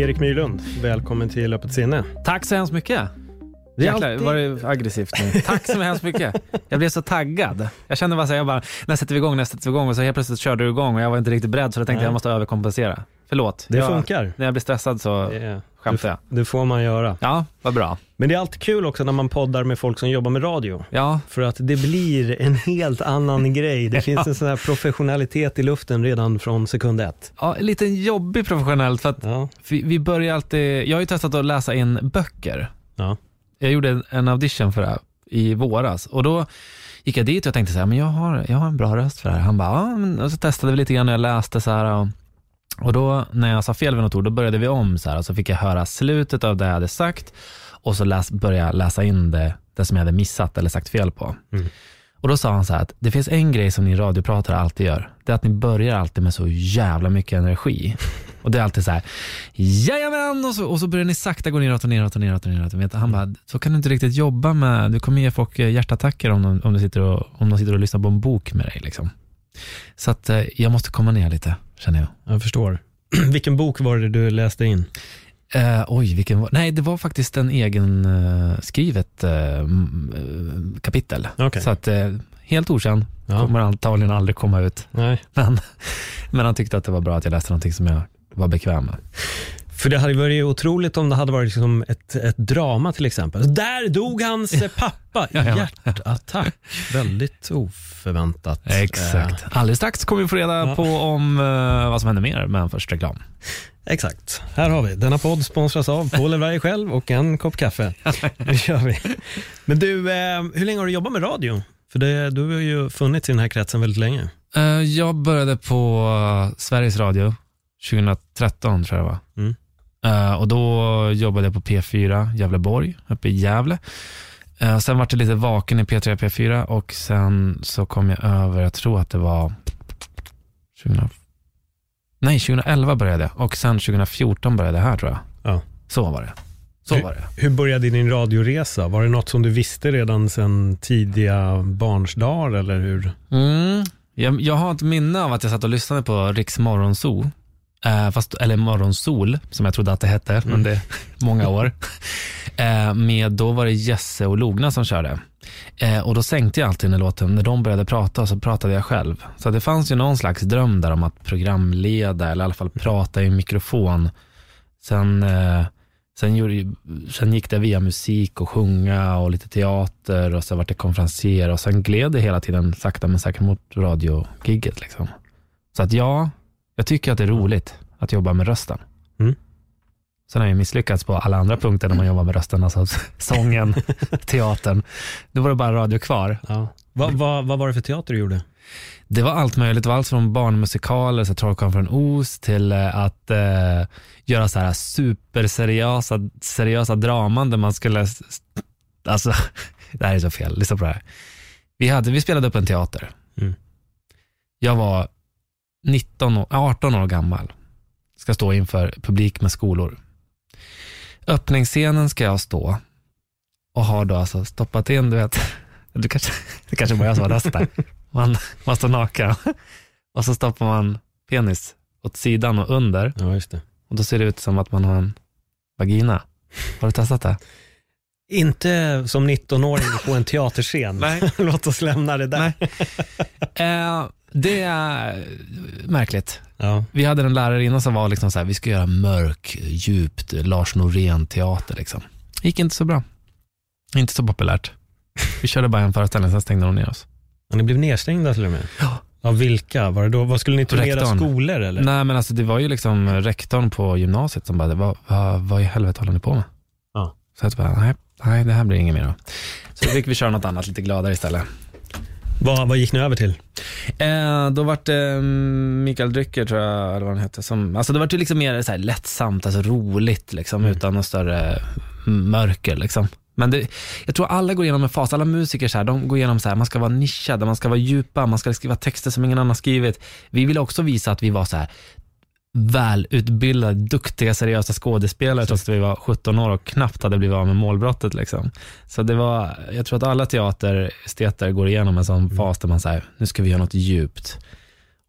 Erik Myrlund, välkommen till Öppet sinne. Tack så hemskt mycket. Det Jäklar, alltid- var det aggressivt nu? Tack så hemskt mycket. Jag blev så taggad. Jag kände bara så här, jag bara, när sätter vi igång, när sätter vi igång? Och så helt plötsligt körde du igång och jag var inte riktigt beredd så jag tänkte Nej. jag måste överkompensera. Förlåt. Det jag, funkar. När jag blir stressad så Det, skämtar jag. det får man göra. Ja, vad bra. Men det är alltid kul också när man poddar med folk som jobbar med radio. Ja, För att det blir en helt annan grej. Det finns en sån här professionalitet i luften redan från sekund ett. ja lite jobbig professionellt för att Ja, vi, vi börjar alltid, jag har ju testat att läsa in böcker. ja. Jag gjorde en- audition för det här i våras och då gick jag dit och jag tänkte så här, men jag har, jag har en bra röst för det här. Han bara, ja, och så testade vi lite grann och jag läste så här. Och, och då när jag sa fel vid något ord, då började vi om så här och så fick jag höra slutet av det jag hade sagt och så läs, började jag läsa in det, det som jag hade missat eller sagt fel på. Mm. Och då sa han så här att det finns en grej som ni radiopratare alltid gör. Det är att ni börjar alltid med så jävla mycket energi. Och det är alltid så här, jajamän, och så, och så börjar ni sakta gå neråt och neråt och neråt och neråt. Han bara, så kan du inte riktigt jobba med, du kommer ge folk eh, hjärtattacker om de, om du sitter och, om de sitter och lyssnar på en bok med dig. Liksom. Så att eh, jag måste komma ner lite, känner jag. Jag förstår. Vilken bok var det du läste in? Eh, oj, vilken var, nej det var faktiskt en egen eh, skrivet eh, kapitel. Okej. Så att helt okänd, Ja. kommer antagligen aldrig komma ut. Nej. Men, men han tyckte att det var bra att jag läste någonting som jag var bekväm med. För det hade varit otroligt om det hade varit liksom ett, ett drama till exempel. Där dog hans eh, pappa i Ja, ja. hjärtattack. Väldigt oförväntat. Exakt. Alldeles strax kommer vi få reda på om eh, vad som händer mer, men först reklam. Eh, exakt. Här har vi. Denna podd sponsras av Paul Elberg själv och en kopp kaffe. Det kör vi. Men du, eh, hur länge har du jobbat med radio? För det, du har ju funnits i den här kretsen väldigt länge. Eh, jag började på eh, Sveriges Radio 2013 tror jag det var. Mm. Eh, och då jobbade jag på P4 Gävleborg, uppe i Gävle. Uh, sen var det lite vaken i P3 P4 och sen så kom jag över, jag tror att det var 2000, nej 2011 började jag och sen 2014 började jag här tror jag. Ja. Så var det. Så Hur- var det. Hur började din radioresa? Var det något som du visste redan sedan tidiga barnsdagar eller hur? Mm. Jag, jag har ett minne av att jag satt och lyssnade på Riks Morgonzoo. Eh, fast, eller Morgonsol, som jag trodde att det hette, men det är många år. Eh, med, då var det Jesse och Logna som körde. Eh, och då sänkte jag alltid när låten, när de började prata så pratade jag själv. Så det fanns ju någon slags dröm där om att programleda, eller i alla fall prata i mikrofon. Sen, eh, sen, gjorde, sen gick det via musik och sjunga och lite teater och så vart det konferencier och sen gled det hela tiden sakta men säkert mot radiogigget. Liksom. Så att ja, jag tycker att det är roligt att jobba med rösten. Mm. Sen har jag misslyckats på alla andra punkter när man jobbar med rösten, alltså sången, teatern. Då var det bara radio kvar. Ja. Vad, vad, vad var det för teater du gjorde? Det var allt möjligt. Det var allt från barnmusikaler, så Trollkarlen från Oz, till eh, att eh, göra så här superseriösa seriösa draman där man skulle... Alltså, det här är så fel. Lyssna på det här. Vi, hade, vi spelade upp en teater. Mm. Jag var 19, år- 18 år gammal. Ska stå inför publik med skolor. Öppningsscenen ska jag stå och har då alltså stoppat in, du vet, du kanske, det kanske var jag som var röst där. Man, man står naken och så stoppar man penis åt sidan och under Ja, just det. och då ser det ut som att man har en vagina. Har du testat det? Inte som 19-åring på en teaterscen. Nej. Låt oss lämna det där. Eh, det är märkligt. Ja. Vi hade en lärare innan som var liksom så här, vi ska göra mörk, djupt Lars Norén-teater. Liksom. gick inte så bra. Inte så populärt. Vi körde bara en föreställning, sen stängde de ner oss. Och ni blev nedstängda till och med? Ja. Av vilka? Var det då, vad skulle ni turnera Rektorn. skolor eller? Nej, men alltså det var ju liksom rektorn på gymnasiet som bara, vad, vad, vad i helvete håller ni på med? Så jag bara, nej, nej, det här blir inget mer då. Så då fick vi köra något annat lite gladare istället. Vad, vad gick ni över till? Eh, då vart det mm, Mikael Drycker, tror jag, eller vad han hette. Som, alltså det vart ju liksom mer så här lättsamt, alltså roligt, liksom, utan någon större mörker. Liksom. Men det, jag tror alla går igenom en fas, alla musiker så här, de går igenom så här, man ska vara nischad, man ska vara djupa, man ska skriva texter som ingen annan skrivit. Vi ville också visa att vi var så här välutbildade, duktiga, seriösa skådespelare trots att vi var 17 år och knappt hade blivit av med målbrottet. Liksom. Så det var, jag tror att alla teateresteter går igenom en sån fas där man säger, nu ska vi göra något djupt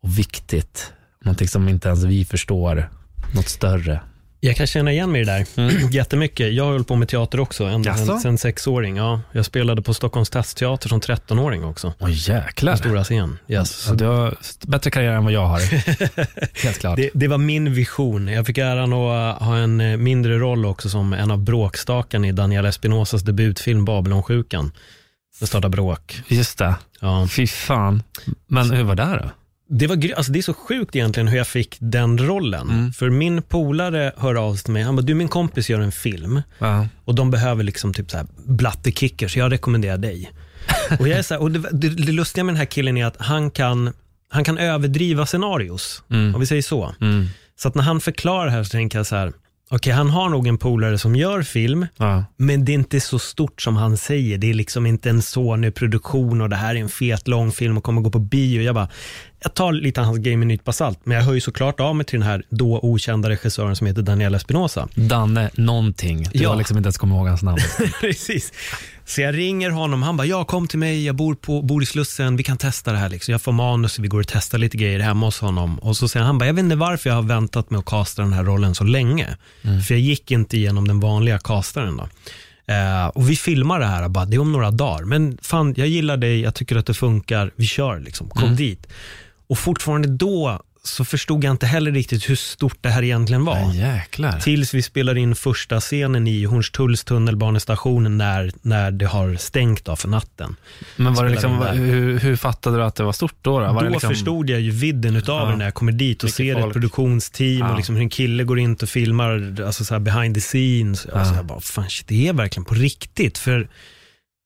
och viktigt. Någonting som inte ens vi förstår, något större. Jag kan känna igen mig i det där Mm. jättemycket. Jag har hållit på med teater också, ända Jaså? sen, sexåring. Ja, jag spelade på Stockholms stadsteater som 13-åring också. Åh jäklar. På stora scen. Yes. Så du har bättre karriär än vad jag har. Helt klart. Det, det var min vision. Jag fick äran att ha en eh, mindre roll också som en av bråkstakarna i Daniel Espinosas debutfilm Babylonsjukan. Det startar bråk. Just det. Ja. Fy fan. Men hur var det då? Det, var, alltså det är så sjukt egentligen hur jag fick den rollen. Mm. För min polare hör av sig till mig. Han bara, du min kompis gör en film Ja. och de behöver liksom typ så här blattekickers. Jag rekommenderar dig. och jag är så här, och det, det, det lustiga med den här killen är att han kan, han kan överdriva scenarios. Mm. Om vi säger så. Mm. Så att när han förklarar här så tänker jag så här, okej han har nog en polare som gör film, Ja. men det är inte så stort som han säger. Det är liksom inte en Sony-produktion och det här är en fet lång film och kommer gå på bio. Jag bara, jag tar lite av hans game med nytt basalt, men jag hör ju såklart av mig till den här då okända regissören som heter Daniel Espinosa. Danne någonting. Du Ja. har liksom inte ens kommit ihåg hans namn. Precis. Så jag ringer honom, han bara, ja kom till mig, jag bor, på, bor i Slussen, vi kan testa det här. Liksom. Jag får manus, vi går och testar lite grejer hemma hos honom. Och så säger han, han bara, jag vet inte varför jag har väntat med att kasta den här rollen så länge. För jag gick inte igenom den vanliga castaren då. Eh, och vi filmar det här, bara, det är om några dagar. Men fan, jag gillar dig, jag tycker att det funkar, vi kör liksom, kom dit. Och fortfarande då så förstod jag inte heller riktigt hur stort det här egentligen var. Jäklar. Tills vi spelar in första scenen i Hornstulls tunnelbanestation när, när det har stängt då för natten. Men var det liksom, hur, hur fattade du att det var stort då? Då, då liksom, förstod jag ju vidden utav Ja. det när jag kommer dit och Mycket ser ett folk. produktionsteam Ja. och liksom hur en kille går in och filmar alltså så behind the scenes. Alltså Ja. jag bara, fan shit, det är verkligen på riktigt. För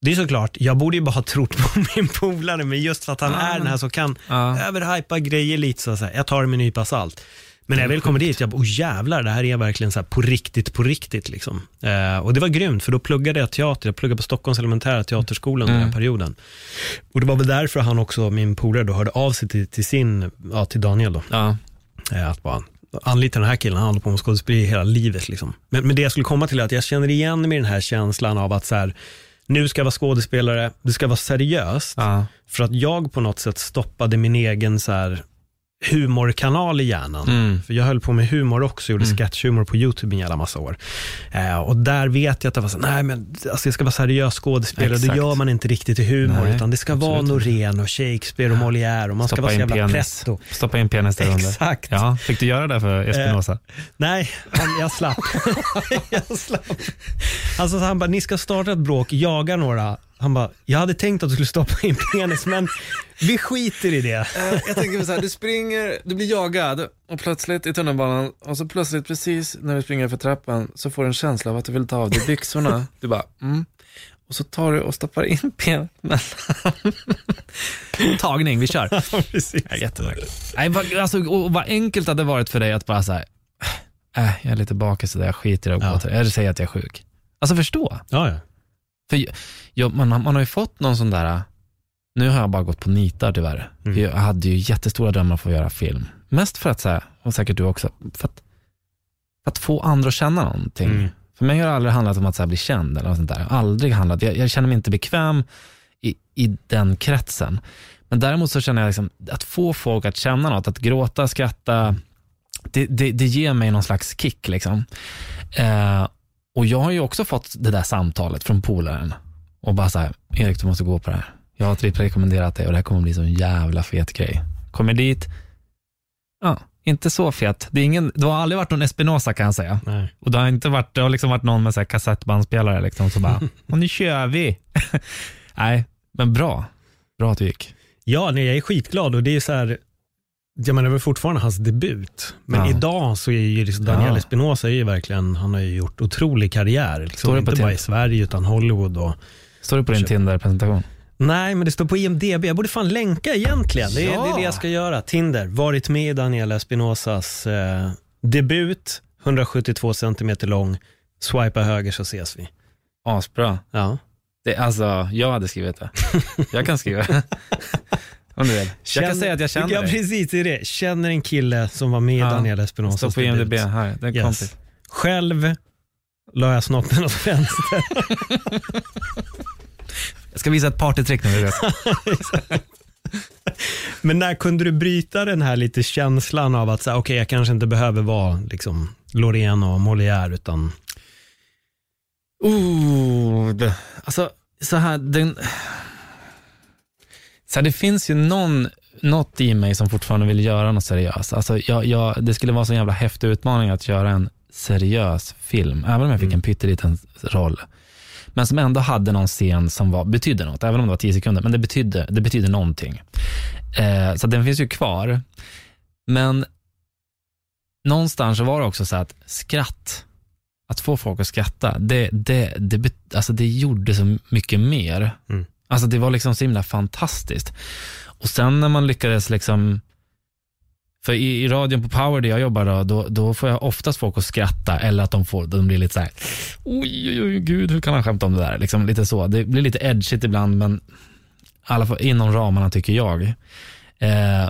det är såklart, jag borde ju bara ha trott på min polare, men just för att han är den här som kan Ja. överhypa grejer lite så, så här, jag tar det med en nypa salt. Men när jag väl kommer dit, jag bara, oh jävlar, det här är verkligen så här på riktigt, på riktigt. Liksom. Eh, och det var grymt, för då pluggade jag teater. Jag pluggade på Stockholms elementära teaterskola under den här perioden. Och det var väl därför han också, min polare, då, hörde av sig till, till sin, ja, till Daniel då. Ja. Eh, att bara anlita den här killen, han håller på med skådespeleri hela livet. Liksom. Men, men det jag skulle komma till är att jag känner igen mig i den här känslan av att så här, nu ska jag vara skådespelare, det ska vara seriöst. För att jag på något sätt stoppade min egen så här, humorkanal i hjärnan. Mm. För jag höll på med humor också, gjorde sketchhumor på YouTube i en jävla massa år. Eh, och där vet jag att det var så, nej men alltså jag ska vara seriös skådespelare, Exakt. det gör man inte riktigt i humor, Nej, utan det ska vara Norén och Shakespeare och Molière och man ska Stoppa vara så jävla pretto. Stoppa in penis där under. Exakt. Ja, fick du göra det för Espinosa? Nej, han, jag slapp. jag slapp. Han sa så här, han bara, ni ska starta ett bråk, jaga några. Han bara, jag hade tänkt att du skulle stoppa in penis, men vi skiter i det. jag tänker så här, du springer, du blir jagad och plötsligt i tunnelbanan och så plötsligt precis när du springer för trappan så får du en känsla av att du vill ta av dig byxorna. Du bara, mm. Och så tar du och stoppar in penis mellan. Tagning, vi kör. Precis. Ja. Nej, alltså, och vad enkelt det hade varit för dig att bara säga, äh, jag är lite bakis så där, jag skiter i att gå Ja. Eller säga att jag är sjuk. Alltså förstå. Ja, ja. För jag, man, har- man har ju fått någon sån där, nu har jag bara gått på nitar tyvärr. Mm. Jag hade ju jättestora drömmar om att få göra film. Mest för att, så här, och säkert du också, för att, för att få andra att känna någonting. Mm. För mig har det aldrig handlat om att så här, bli känd eller något sånt där. Aldrig handlat, jag, jag känner mig inte bekväm i, i den kretsen. Men däremot så känner jag liksom, att få folk att känna något, att gråta, skratta, det, det, det ger mig någon slags kick. Liksom. Eh, och jag har ju också fått det där samtalet från polaren och bara så här, Erik du måste gå på det här. Jag har typ rekommenderat det och det här kommer bli så en jävla fet grej. Kommer dit, ja, inte så fet. Det, är ingen, det har aldrig varit någon Espinosa kan jag säga. Nej. Och det har inte varit, det har liksom varit någon med så här kassettbandspelare liksom, så bara, och nu kör vi. Nej, men bra. Bra att det gick. Ja, nej, jag är skitglad och det är så här, jag menar, det var fortfarande hans debut. Men Ja. idag så är ju liksom Daniel Ja. Espinosa ju verkligen, han har ju gjort otrolig karriär. Liksom. Inte bara i Sverige utan Hollywood och Står det på din Tinder-presentation? Nej, men det står på IMDB. Jag borde fan länka egentligen. Det är, Ja. det, är det jag ska göra. Tinder, varit med i Daniel Espinosas eh, debut, 172 cm lång. Swipa höger så ses vi. Asbra. Ja. Det, alltså, jag hade skrivit det. Jag kan skriva. Om du vill. Jag kan säga att jag känner Ja, dig. precis. Det är det. Känner en kille som var med i Ja. Daniel Står Espinosas på IMDB debut. här. Det är en Yes. kompis. Själv la jag snoppen åt vänster. Jag ska visa ett partytrick nu. vet. Men när kunde du bryta den här lite känslan av att säga, okej, jag kanske inte behöver vara liksom Loreen och Molière, utan Oh, det, alltså så här, den, så här, det finns ju någon, något i mig som fortfarande vill göra något seriöst. Alltså, jag, jag, det skulle vara så jävla häftig utmaning att göra en seriös film, även om jag fick en pytteliten roll. Men som ändå hade någon scen som var, betydde något, även om det var tio sekunder, men det betydde, det betydde någonting. Eh, så den finns ju kvar. Men någonstans var det också så att skratt, att få folk att skratta, det, det, det, alltså det gjorde så mycket mer. Mm. Alltså det var liksom så himla fantastiskt. Och sen när man lyckades liksom, för i, i radion på Power där jag jobbar då, då, då får jag oftast folk att skratta eller att de, får, de blir lite så här, oj, oj, oj, gud, hur kan han skämta om det där? Liksom lite så. Det blir lite edgigt ibland, men alla fall inom ramarna tycker jag. Eh,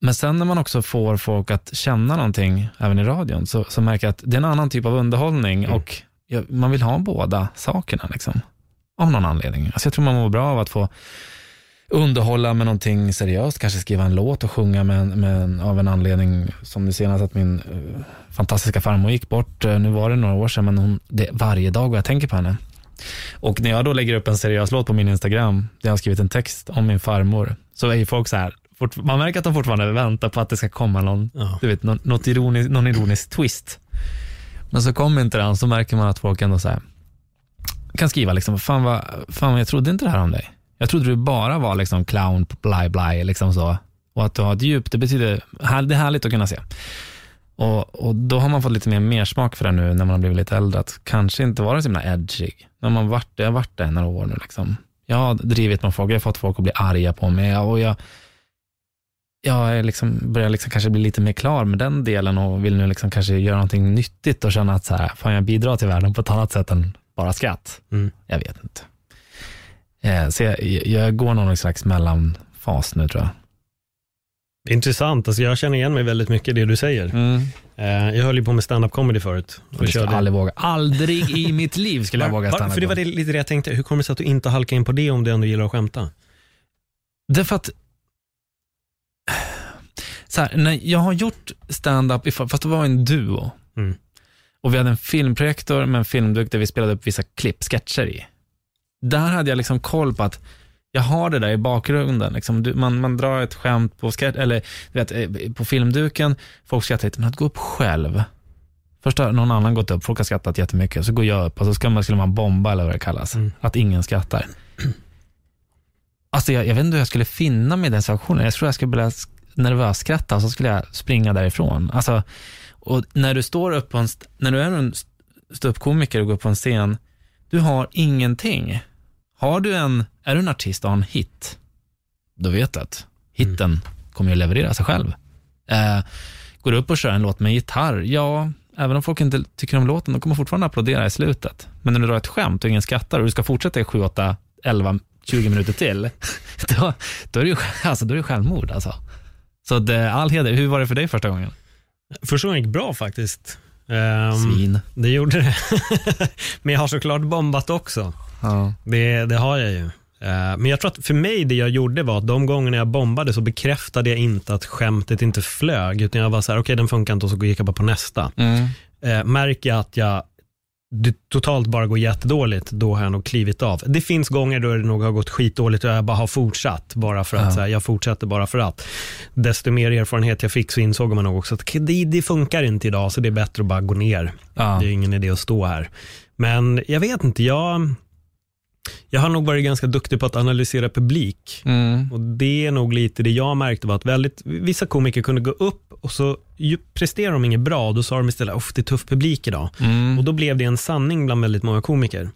men sen när man också får folk att känna någonting, även i radion, så, så märker jag att det är en annan typ av underhållning och ja, man vill ha båda sakerna. Liksom, av någon anledning. Alltså jag tror man mår bra av att få underhålla med någonting seriöst, kanske skriva en låt och sjunga med, med, av en anledning, som det senast att min eh, fantastiska farmor gick bort. Eh, nu var det några år sedan, men hon, det varje dag vad jag tänker på henne. Och när jag då lägger upp en seriös låt på min Instagram, där jag har skrivit en text om min farmor, så är ju folk så här, fort, man märker att de fortfarande väntar på att det ska komma någon, Ja. du vet, någon, något ironisk, någon ironisk twist. Men så kommer inte den, så märker man att folk ändå så här, kan skriva liksom, fan vad, fan jag trodde inte det här om dig. Jag trodde du bara var liksom clown, blaj blaj, liksom så. Och att du har ett djup, det betyder, det är härligt att kunna se. Och, och då har man fått lite mer mersmak för det nu när man har blivit lite äldre, att kanske inte vara så himla edgig. När man varit, jag har varit det i några år nu liksom. Jag har drivit med folk, jag har fått folk att bli arga på mig och jag, jag är liksom, börjar liksom kanske bli lite mer klar med den delen och vill nu liksom kanske göra någonting nyttigt och känna att så här, fan jag bidrar till världen på ett annat sätt än bara skratt. Mm. Jag vet inte. Eh, så jag, jag går någon slags mellanfas nu tror jag. Intressant, alltså jag känner igen mig väldigt mycket i det du säger. Mm. Eh, jag höll ju på med stand-up comedy förut. Och Det skulle jag aldrig våga. Aldrig i mitt liv skulle jag våga stanna För det var det, lite det jag tänkte, hur kommer det sig att du inte halkar in på det om du ändå gillar att skämta? Därför att, så här, när jag har gjort stand-up, fast det var en duo. Mm. Och vi hade en filmprojektor med en filmduk där vi spelade upp vissa klipp, sketcher i. Där hade jag liksom koll på att jag har det där i bakgrunden. Liksom, du, man, man drar ett skämt på, sketch, eller, vet, eh, på filmduken, folk skrattar lite, men att gå upp själv. Först har någon annan gått upp, folk har skrattat jättemycket, så går jag upp och så ska man, skulle man bomba eller vad det kallas. Mm. Att ingen skrattar. Alltså jag, jag vet inte hur jag skulle finna mig i den situationen. Jag tror jag skulle börja sk- nervösskratta och så skulle jag springa därifrån. Alltså, och när du står upp på en, när du är en st- ståuppkomiker och går på en scen, du har ingenting. Har du en, är du en artist och har en hit, då vet du att hitten kommer ju leverera sig själv. Eh, går du upp och kör en låt med gitarr, ja, även om folk inte tycker om låten, de kommer fortfarande applådera i slutet. Men när du drar ett skämt och ingen skrattar och du ska fortsätta i 7, 8, 11, 20 minuter till, då, då är det ju alltså, då är det självmord. Alltså. Så det, all heder, hur var det för dig första gången? Första gången gick bra faktiskt. Ehm, Svin. det gjorde det. Men jag har såklart bombat också. Ja. Det, det har jag ju. Eh, Men jag tror att för mig det jag gjorde var att de gångerna jag bombade så bekräftade jag inte att skämtet inte flög, utan jag var så här, okej den funkar inte och så gick jag bara på nästa. Mm. Eh, Märker jag att jag det totalt bara går jättedåligt, då har jag nog klivit av. Det finns gånger då det nog har gått skitdåligt och jag bara har fortsatt, bara för att Ja. så här, jag fortsätter bara för att. Desto mer erfarenhet jag fick så insåg man nog också att det, det funkar inte idag, så det är bättre att bara gå ner. Ja. Det är ingen idé att stå här. Men jag vet inte, jag, Jag har nog varit ganska duktig på att analysera publik. Mm. Och Det är nog lite det jag märkte var att väldigt, vissa komiker kunde gå upp och så ju, presterar de inget bra då sa de istället att det är tuff publik idag. Mm. Och då blev det en sanning bland väldigt många komiker.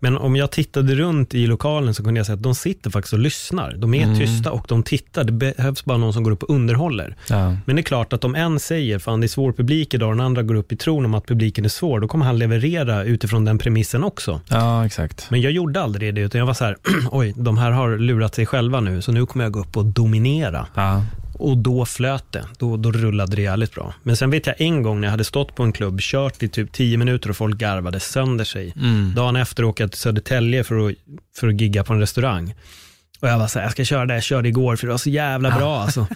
Men om jag tittade runt i lokalen så kunde jag säga att de sitter faktiskt och lyssnar. De är Mm. tysta och de tittar. Det behövs bara någon som går upp och underhåller. Ja. Men det är klart att om en säger, fan det är svår publik idag och den andra går upp i tron om att publiken är svår, då kommer han leverera utifrån den premissen också. ja, exakt. Men jag gjorde aldrig det, utan jag var så här, oj, de här har lurat sig själva nu, så nu kommer jag gå upp och dominera. Ja. Och då flöt det. Då, då rullade det jävligt bra. Men sen vet jag en gång när jag hade stått på en klubb, kört i typ 10 minuter och folk garvade sönder sig. Mm. Dagen efter åkte jag till Södertälje för att, för att gigga på en restaurang. Och jag var så här, jag ska köra det jag körde igår för det var så jävla bra alltså.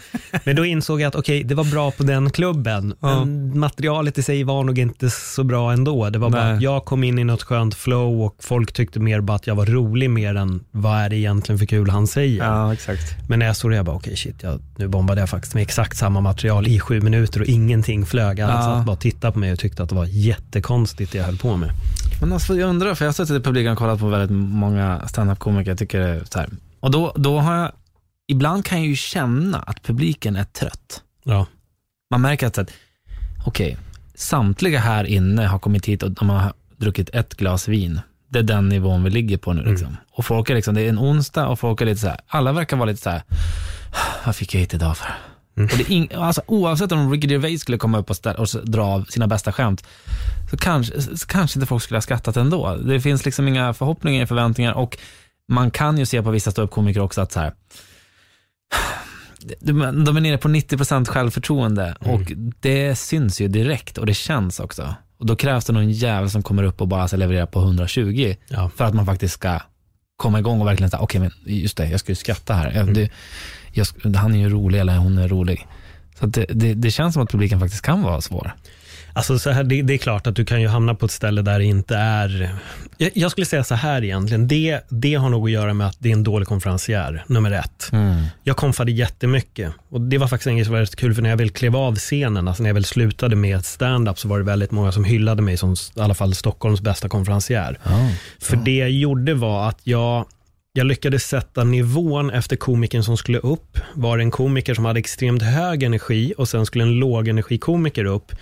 Men då insåg jag att okej, det var bra på den klubben. Ja. Men materialet i sig var nog inte så bra ändå. Det var bara Nej. att jag kom in i något skönt flow och folk tyckte mer bara att jag var rolig mer än vad är det egentligen för kul han säger. ja. Men när jag stod där, jag bara okej shit, jag, nu bombade jag faktiskt med exakt samma material i sju minuter och ingenting flög. Alla Ja. satt bara och tittade på mig och tyckte att det var jättekonstigt det jag höll på med. Men alltså, jag undrar, för jag har suttit i publiken och kollat på väldigt många standup-komiker. Jag tycker det är så här. Och då, då har jag, ibland kan jag ju känna att publiken är trött. Ja, Man märker att, okej, samtliga här inne har kommit hit och de har druckit ett glas vin. Det är den nivån vi ligger på nu. Liksom. Och folk är liksom, det är en onsdag och folk är lite så här, alla verkar vara lite så här, vad fick jag hit idag för? Och det ing, alltså, oavsett om Ricky Gervais skulle komma upp och, stä- och dra av sina bästa skämt, så kanske, så kanske inte folk skulle ha skrattat ändå. Det finns liksom inga förhoppningar, förväntningar och man kan ju se på vissa ståuppkomiker också att så här, de är nere på 90% självförtroende och det syns ju direkt och det känns också. Och då krävs det någon jävel som kommer upp och bara ska leverera på 120 ja. för att man faktiskt ska komma igång och verkligen säga, okej men just det, jag ska ju skratta här. Jag, det, jag, han är ju rolig eller hon är rolig. Så det, det, det känns som att publiken faktiskt kan vara svår. Alltså så här, det, det är klart att du kan ju hamna på ett ställe där det inte är... Jag, jag skulle säga så här egentligen, det, det har nog att göra med att det är en dålig konferencier, nummer ett. Jag konfade jättemycket och det var faktiskt en grej som var rätt kul, för när jag väl klev av scenen, alltså när jag väl slutade med stand-up så var det väldigt många som hyllade mig som i alla fall Stockholms bästa konferencier. För det jag gjorde var att jag, jag lyckades sätta nivån efter komikern som skulle upp. Var det en komiker som hade extremt hög energi och sen skulle en lågenergikomiker upp.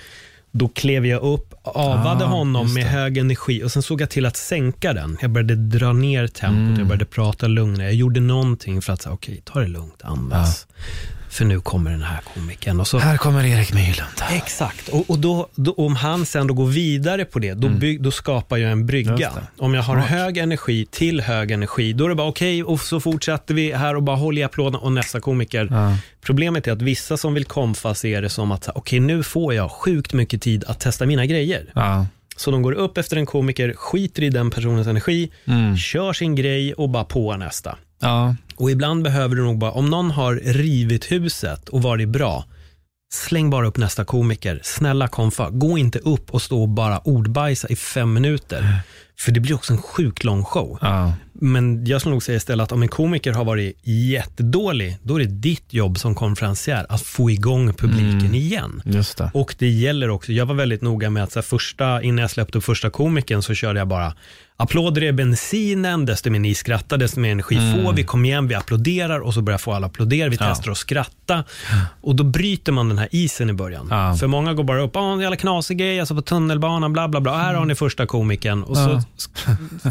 Då klev jag upp, avade Ah, honom med hög energi och sen såg jag till att sänka den. Jag började dra ner tempot, Mm. jag började prata lugnare. Jag gjorde någonting för att säga, okej, ta det lugnt, andas. För nu kommer den här komikern. Och så, Här kommer Erik Myrlund. Exakt, och, och då, då, om han sen då går vidare på det, då, bygg, då skapar jag en brygga. Mm. Om jag har hög energi till hög energi, då är det bara okej, och så fortsätter vi här och bara håller i applåden och nästa komiker. Ja. Problemet är att vissa som vill komfa ser det som att okej, nu får jag sjukt mycket tid att testa mina grejer. Ja. Så de går upp efter en komiker, skiter i den personens energi, Mm. kör sin grej och bara på nästa. Ja. Och ibland behöver du nog bara, om någon har rivit huset och varit bra, släng bara upp nästa komiker. Snälla komfa, gå inte upp och stå och bara ordbajsa i fem minuter. För det blir också en sjukt lång show. Ja. Men jag skulle nog säga istället att om en komiker har varit jättedålig, då är det ditt jobb som konferencier att få igång publiken igen. Just det. Och det gäller också, jag var väldigt noga med att så här, första, innan jag släppte upp första komikern så körde jag bara applåder är bensinen, desto mer ni skrattar, desto mer energi får vi, kom igen, vi applåderar och så börjar få alla applådera, vi Mm. Ja. testar att skratta. Och då bryter man den här isen i början. Ja. För många går bara upp, ah, en jävla knasig grej, alltså på tunnelbanan, bla bla bla, här har ni första komikern. Och så,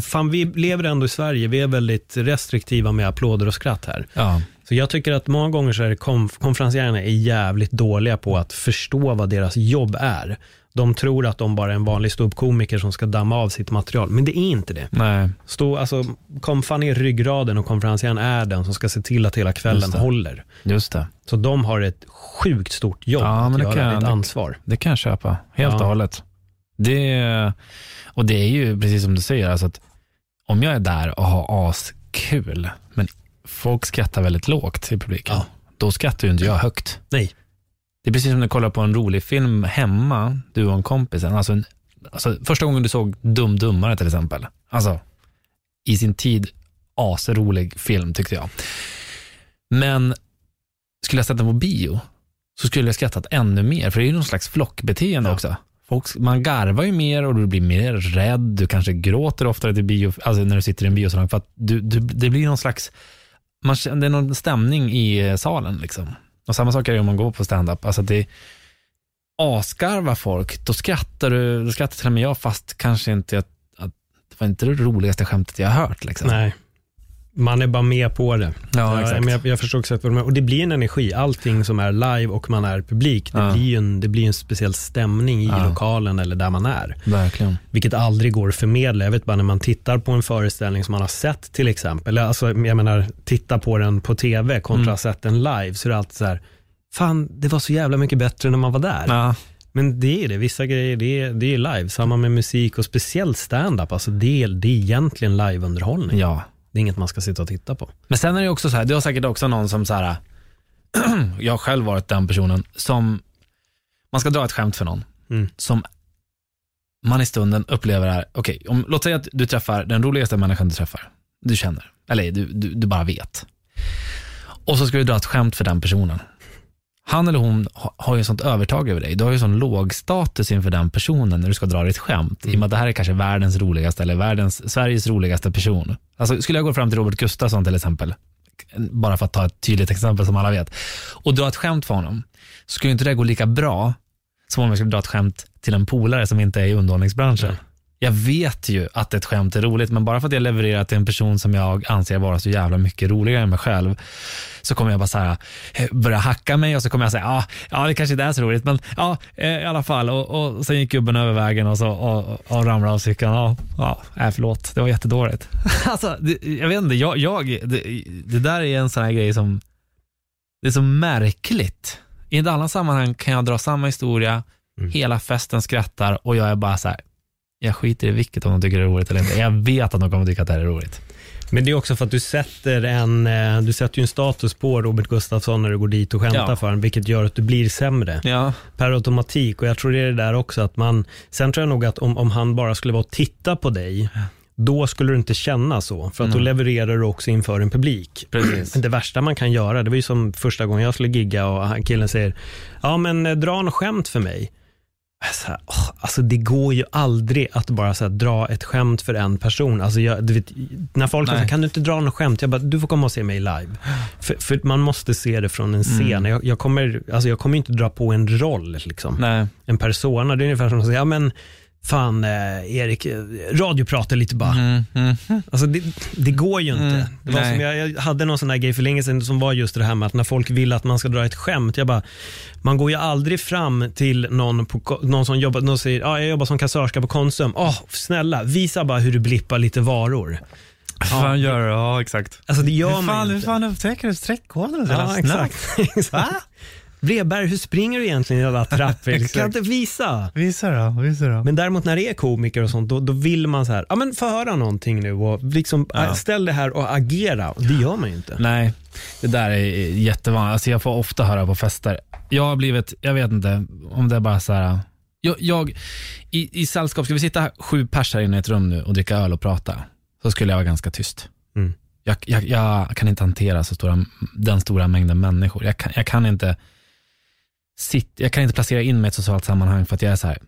fan vi lever ändå i Sverige, vi är väldigt restriktiva med applåder och skratt här. Ja. Så jag tycker att många gånger så är konf- konferencierna är jävligt dåliga på att förstå vad deras jobb är. De tror att de bara är en vanlig ståuppkomiker som ska damma av sitt material, men det är inte det. Nej. Stå, alltså, konfan är ryggraden och konferencieren är den som ska se till att hela kvällen Just det. håller. Just det. Så de har ett sjukt stort jobb Ja, men att det göra, kan- det ett det- ansvar. Det kan jag köpa, helt Ja. och hållet. Det, och det är ju precis som du säger, alltså att om jag är där och har askul, men folk skrattar väldigt lågt i publiken, Ja. då skrattar ju inte jag högt. Nej. Det är precis som när du kollar på en rolig film hemma, du och en kompis. Alltså, en, alltså första gången du såg Dum Dummare till exempel. Alltså, i sin tid, asrolig film tyckte jag. Men skulle jag sett den på bio, så skulle jag skrattat ännu mer, för det är ju någon slags flockbeteende Ja. också. folk, man garvar ju mer och du blir mer rädd. Du kanske gråter oftare till bio, alltså när du sitter i en biosalong för att du, du, det blir någon slags, man, det är någon stämning i salen. Liksom. Och samma sak är det om man går på stand-up. Alltså det asgarvar folk, då skrattar du, då skrattar till och med jag fast kanske inte att, att det var inte det roligaste skämtet jag har hört. Liksom. Nej. Man är bara med på det. Ja, exakt. men jag, jag förstår exakt vad du menar. Och det blir en energi. Allting som är live och man är publik, det, Ja. blir, en, det blir en speciell stämning i Ja. lokalen eller där man är. Verkligen. Vilket aldrig går att förmedla. Jag vet bara när man tittar på en föreställning som man har sett till exempel, alltså, jag menar titta på den på tv kontra Mm. sett den live, så är det alltid så här, fan det var så jävla mycket bättre när man var där. Ja, Men det är det, vissa grejer det är, det är live, samma med musik och speciellt stand-up, alltså det är, det är egentligen liveunderhållning. ja. Det är inget man ska sitta och titta på. Men sen är det också så här, du har säkert också någon som så här, jag har själv varit den personen som, man ska dra ett skämt för någon, Mm. som man i stunden upplever är, okej, om låt säga att du träffar den roligaste människan du träffar, du känner, eller du, du, du bara vet. Och så ska du dra ett skämt för den personen. Han eller hon har ju sånt övertag över dig. Du har ju sån låg status inför den personen när du ska dra ditt skämt. I och med att det här är kanske världens roligaste eller världens, Sveriges roligaste person. Alltså, skulle jag gå fram till Robert Gustafsson till exempel, bara för att ta ett tydligt exempel som alla vet, och dra ett skämt för honom, skulle inte det gå lika bra som om jag skulle dra ett skämt till en polare som inte är i underhållningsbranschen. Jag vet ju att ett skämt är roligt, men bara för att jag levererar till en person som jag anser vara så jävla mycket roligare än mig själv, så kommer jag bara så här, eh, börja hacka mig och så kommer jag säga, ja, ja det kanske inte är så roligt, men ja, eh, i alla fall. Och, och sen gick gubben över vägen och, så, och, och ramlade av cykeln. Ja, ja äh, förlåt, det var jättedåligt. alltså, det, jag vet inte, jag, jag, det, det där är en sån här grej som, det är så märkligt. I ett annat sammanhang kan jag dra samma historia, Mm. hela festen skrattar och jag är bara så här, jag skiter i vilket om de tycker det är roligt eller inte. Jag vet att de kommer tycka att det här är roligt. Men det är också för att du sätter en, eh, du sätter ju en status på Robert Gustafsson när du går dit och skämtar Ja. för honom, vilket gör att du blir sämre Ja, per automatik. Och jag tror det är det där också att man, sen tror jag nog att om, om han bara skulle vara och titta på dig, då skulle du inte känna så, för att då Mm. levererar du också inför en publik. precis. Det värsta man kan göra, det var ju som första gången jag skulle gigga och killen säger, ja men eh, dra en skämt för mig. Så här, åh, alltså det går ju aldrig att bara så här, dra ett skämt för en person. Alltså jag, vet, när folk säger, kan du inte dra något skämt? Jag bara, du får komma och se mig live. För, för man måste se det från en scen. Mm. Jag, jag, kommer, alltså jag kommer inte dra på en roll, liksom. Nej. en persona. Det är ungefär som att säga, ja men fan eh, Erik, eh, radiopratar lite bara. Mm, mm. Alltså det, det går ju inte. Mm, det var nej. som jag, jag hade någon sån där grej för länge sedan som var just det här med att när folk vill att man ska dra ett skämt. Jag bara, man går ju aldrig fram till någon, på, någon som jobbar, någon säger, ja jag jobbar som kassörska på Konsum. Åh, snälla, visa bara hur du blippar lite varor. fan gör du? Ja, exakt. Alltså det gör hur man fan, hur inte. fan upptäcker du streckkoden Ja, exakt. Brevberg, hur springer du egentligen i alla trappor? Kan inte visa? Visa då, visa då. Men däremot när det är komiker och sånt, då, då vill man så här, ja men få höra någonting nu och liksom Ja. äh, ställ det här och agera. Det gör man ju inte. Nej, det där är jättevanligt. Alltså jag får ofta höra på fester. Jag har blivit, jag vet inte om det är bara så här. Jag, jag, i, I sällskap, ska vi sitta sju pers här inne i ett rum nu och dricka öl och prata, så skulle jag vara ganska tyst. Mm. Jag, jag, jag kan inte hantera så stora, den stora mängden människor. Jag kan, jag kan inte sitt, jag kan inte placera in mig i ett socialt sammanhang för att jag är så här.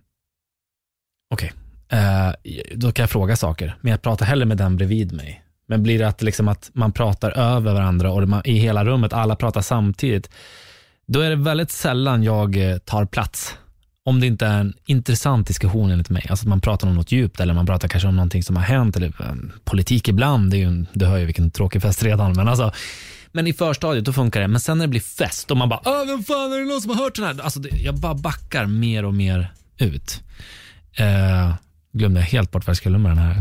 okej, eh, då kan jag fråga saker, men jag pratar hellre med den bredvid mig. Men blir det att, liksom att man pratar över varandra och man, i hela rummet, alla pratar samtidigt, då är det väldigt sällan jag eh, tar plats. Om det inte är en intressant diskussion enligt mig. Alltså att man pratar om något djupt eller man pratar kanske om någonting som har hänt eller eh, politik ibland. Det är ju du hör ju vilken tråkig fest redan. Men, alltså, men i förstadiet då funkar det. Men sen när det blir fest och man bara, "Åh, vem fan är det någon som har hört den här? Alltså det, jag bara backar mer och mer ut. Eh, glömde jag helt bort vad jag skulle med den här.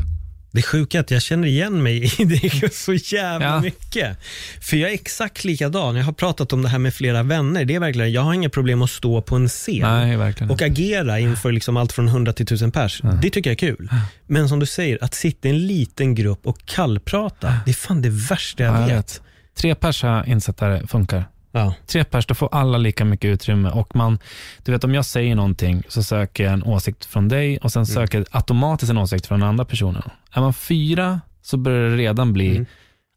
Det sjuka är att jag känner igen mig i det så jävla Ja. mycket. För jag är exakt likadan. Jag har pratat om det här med flera vänner. Det är verkligen, jag har inga problem att stå på en scen. Nej, och agera inför liksom allt från 100 till 1000 pers. Det tycker jag är kul. Men som du säger, att sitta i en liten grupp och kallprata, det är fan det värsta jag Ja, jag vet. Tre pers har insett att det funkar. Ja. Tre pers, då får alla lika mycket utrymme. Och man, du vet om jag säger någonting så söker jag en åsikt från dig och sen söker jag automatiskt en åsikt från den andra personen. Är man fyra så börjar det redan bli Mm.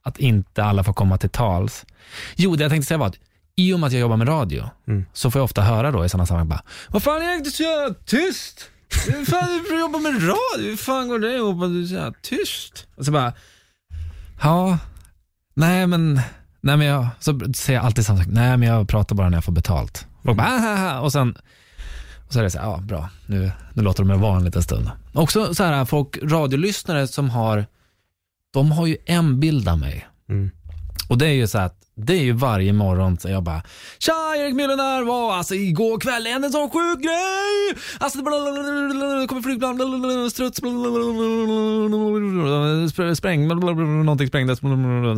att inte alla får komma till tals. Jo, det jag tänkte säga var att i och med att jag jobbar med radio, Mm. så får jag ofta höra då i sådana sammanhang bara, vad fan är det så jävla tyst? Hur fan du jobbar med radio? Hur fan går det ihop att du är så tyst? Och så bara, ja, nej men, nej men jag, så säger jag alltid samma sak, nej men jag pratar bara när jag får betalt. Och, bara, "Ahaha." och sen, och så är det så här, ja bra, nu, nu låter de mig vara en liten stund. Också så här, folk, radiolyssnare som har, de har ju en bild av mig. Mm. Och det är ju så att det är ju varje morgon så jag bara Tja, Erik Myllenär var alltså igår kväll hände en sån sjuk grej. Alltså det kommer flygplan, blablabla, struts, blablabla, spräng, blablabla, någonting sprängdes.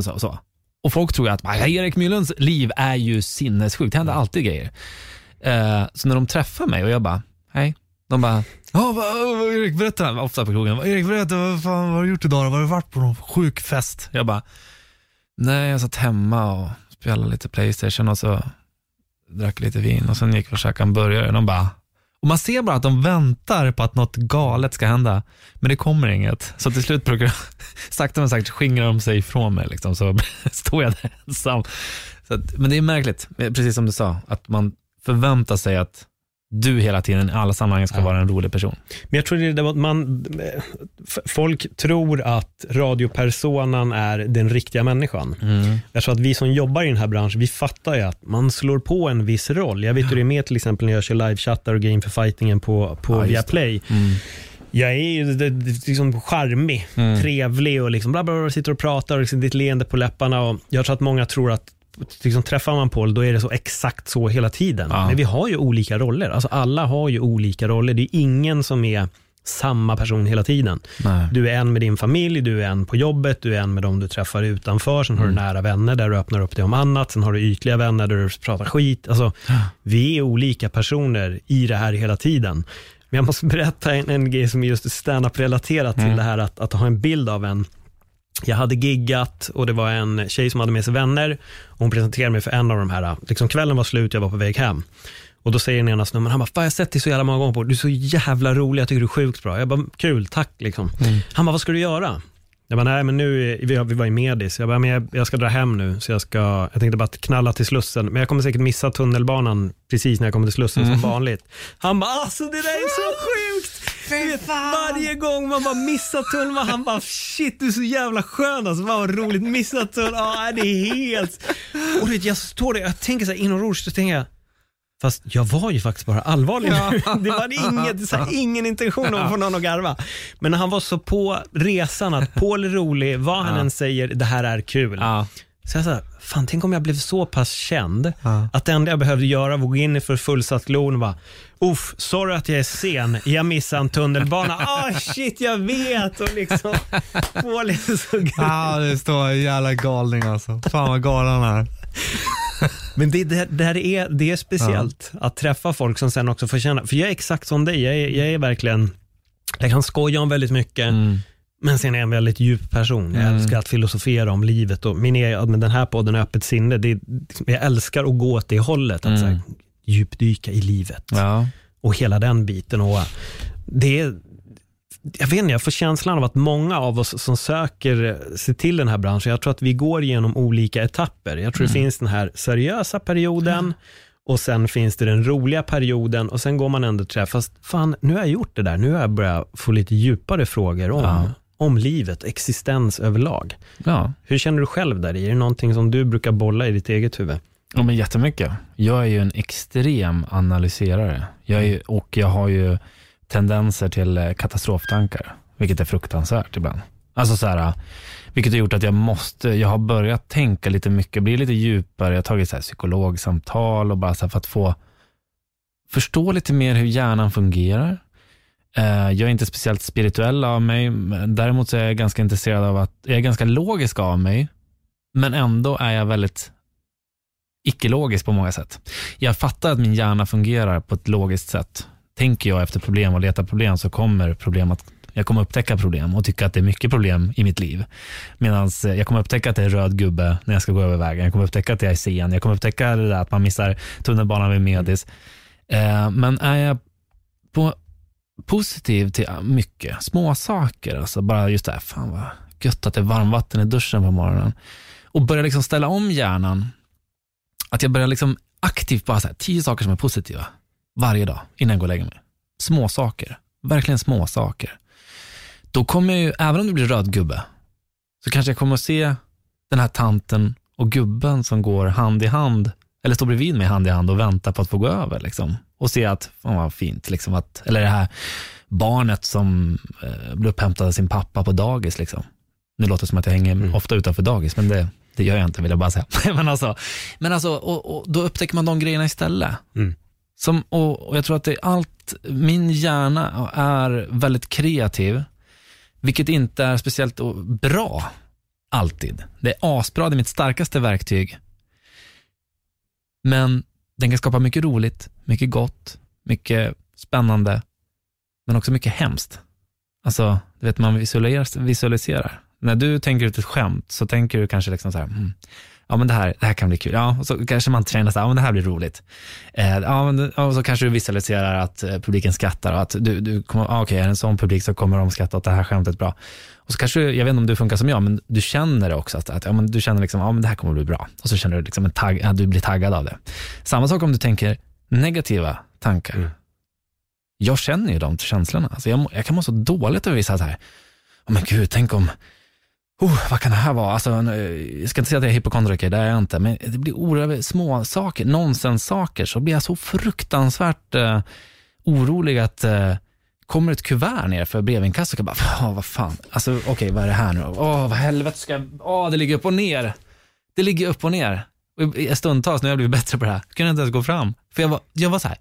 Så, så. Och folk tror ju att Erik Myllens liv är ju sinnessjukt. Det händer alltid grejer. Eh, så när de träffar mig och jag bara, hej. De bara, ja vad, Erik berätta, ofta på krogen. Erik berätta, vad fan vad har du gjort idag? Vad Har du varit på någon sjuk fest? Jag bara, Nej, jag satt hemma och spelade lite Playstation och så drack lite vin och sen gick vi och käkade en burgare. De bara, och man ser bara att de väntar på att något galet ska hända, men det kommer inget. Så till slut brukar sakta men säkert skingrar de sig ifrån mig, liksom, så står jag där ensam. Så att, men det är märkligt, precis som du sa, att man förväntar sig att du hela tiden i alla sammanhang ska Ja. vara en rolig person. Men jag tror det är att man, folk tror att radiopersonan är den riktiga människan. Jag tror att vi som jobbar i den här branschen, vi fattar ju att man slår på en viss roll. Jag vet hur det är med till exempel när jag kör livechattar och grejer inför fightingen på, på Ja, Viaplay. Jag är ju liksom charmig, Mm. trevlig och liksom bla bla bla, sitter och pratar och liksom ditt leende på läpparna. Och jag tror att många tror att liksom, träffar man Paul, då är det så exakt så hela tiden. Ja. Men vi har ju olika roller. Alltså alla har ju olika roller. Det är ingen som är samma person hela tiden. Nej. Du är en med din familj, du är en på jobbet, du är en med de du träffar utanför, sen har Mm. du nära vänner där du öppnar upp dig om annat, sen har du ytliga vänner där du pratar skit. Alltså, vi är olika personer i det här hela tiden. Men jag måste berätta en, en grej som är just stand-up-relaterat till Mm. det här att, att ha en bild av en jag hade giggat och det var en tjej som hade med sig vänner och hon presenterade mig för en av de här, liksom kvällen var slut, jag var på väg hem. Och då säger den ena snubben, han bara, "Fan, jag har sett dig så jävla många gånger på, du är så jävla rolig, jag tycker du är sjukt bra. Jag bara, kul, tack liksom. Han bara, vad ska du göra? Jag bara, nej men nu, vi, var i Medis. Jag bara, men jag, jag ska dra hem nu, så jag ska, jag tänkte bara knalla till Slussen, men jag kommer säkert missa tunnelbanan precis när jag kommer till Slussen som vanligt. Han bara, alltså det där är så sjukt! Vet, varje gång man bara missar tunnelbanan, han bara, shit du är så jävla skön alltså, Fan, vad roligt, missat tunnelbanan, ja det är helt... Och du vet, jag står där, jag tänker så här inombords, så tänker jag, Fast jag var ju faktiskt bara allvarlig nu. Det var inget, så här, ingen intention att få någon att garva. Men han var så på resan att Paul är rolig, vad han Ja. än säger, det här är kul. Ja. Så jag sa, fan tänk om jag blev så pass känd Ja. att det enda jag behövde göra var att gå in för fullsatt glon och bara, uff, sorry att jag är sen, jag missade en tunnelbana. Ah shit, jag vet! Och liksom, Paul är så. Ja, det står en jävla galning alltså. Fan vad galen han är. Men det, det, det, här är, det är speciellt att träffa folk som sen också får känna, för jag är exakt som dig, jag är, jag är verkligen, jag kan skoja om väldigt mycket, Mm. Men sen är jag en väldigt djup person. Jag Mm. älskar att filosofera om livet och min, e- med den här podden Öppet sinne, det, är- jag älskar att gå åt det hållet, att Mm. djupdyka i livet Ja. och hela den biten. Och det är, jag vet inte, jag får känslan av att många av oss som söker sig till den här branschen, jag tror att vi går igenom olika etapper. Jag tror det finns den här seriösa perioden och sen finns det den roliga perioden och sen går man ändå till det här, fast fan, nu har jag gjort det där, nu har jag börjat få lite djupare frågor om, Ja. Om livet, existens överlag. ja. Hur känner du själv där i? Är det någonting som du brukar bolla i ditt eget huvud? Ja, men jättemycket. Jag är ju en extrem analyserare. Jag är, och jag har ju tendenser till eh, katastroftankar, vilket är fruktansvärt ibland. Alltså så här, vilket har gjort att jag måste, jag har börjat tänka lite mycket, bli lite djupare. Jag har tagit så här psykologsamtal och bara så för att få förstå lite mer hur hjärnan fungerar. Eh, jag är inte speciellt spirituell av mig, däremot så är jag ganska intresserad av att, jag är ganska logisk av mig, men ändå är jag väldigt icke-logisk på många sätt. Jag fattar att min hjärna fungerar på ett logiskt sätt. Tänker jag efter problem och letar problem så kommer problem att jag kommer upptäcka problem och tycka att det är mycket problem i mitt liv. Medan eh, jag kommer upptäcka att det är röd gubbe när jag ska gå över vägen. Jag kommer upptäcka att jag är sen. Jag kommer upptäcka det där att man missar tunnelbanan vid Medis. Eh, men är jag på positiv till äh, mycket, små saker, alltså bara just det här, fan vad gött att det är varmvatten i duschen på morgonen. Och börja liksom ställa om hjärnan att jag börjar liksom aktivt bara så här, tio saker som är positiva varje dag innan jag går och lägger mig. Små saker, verkligen små saker. Då kommer jag ju, även om det blir röd gubbe, så kanske jag kommer att se den här tanten och gubben som går hand i hand, eller står bredvid mig hand i hand och väntar på att få gå över. Liksom. Och se att, fan vad fint, liksom, att, eller det här barnet som eh, blir upphämtad av sin pappa på dagis. Liksom. Nu låter det som att jag hänger ofta utanför dagis, men det, det gör jag inte vill jag bara säga. men alltså, men alltså och, och då upptäcker man de grejerna istället. Mm. Som, och, och jag tror att det är allt, min hjärna är väldigt kreativ, vilket inte är speciellt bra alltid. Det är asbra, det är mitt starkaste verktyg. Men den kan skapa mycket roligt, mycket gott, mycket spännande, men också mycket hemskt. Alltså, du vet, man visualiserar, visualiserar. När du tänker ut ett skämt så tänker du kanske liksom så här, mm, ja men det här, det här kan bli kul. Ja, och så kanske man känner så här, ja men det här blir roligt. Eh, ja, men, och så kanske du visualiserar att eh, publiken skrattar och att du, du kommer, ah, okej, är det en sån publik så kommer de skratta åt det här skämtet bra. Och så kanske, jag vet inte om du funkar som jag, men du känner det också, att, att ja, men du känner liksom, ja men det här kommer bli bra. Och så känner du liksom en tagg, ja, du blir taggad av det. Samma sak om du tänker negativa tankar. Jag känner ju de känslorna. Alltså jag, jag kan må så dåligt över vissa så här, oh, men gud, tänk om, oh, vad kan det här vara? Alltså, eh, jag ska inte säga att jag är hypokondriker, det är jag inte, men det blir oerhört små saker, nonsenssaker, så blir jag så fruktansvärt eh, orolig att eh, kommer ett kuvert ner för brevinkastet och jag bara, oh, vad fan, alltså okej, vad är det här nu? Åh, vad helvete ska jag, åh, det ligger upp och ner. Det ligger upp och ner. Och i- stundtals har jag blivit bättre på det här, kunde jag inte ens gå fram. För jag var, jag var så här,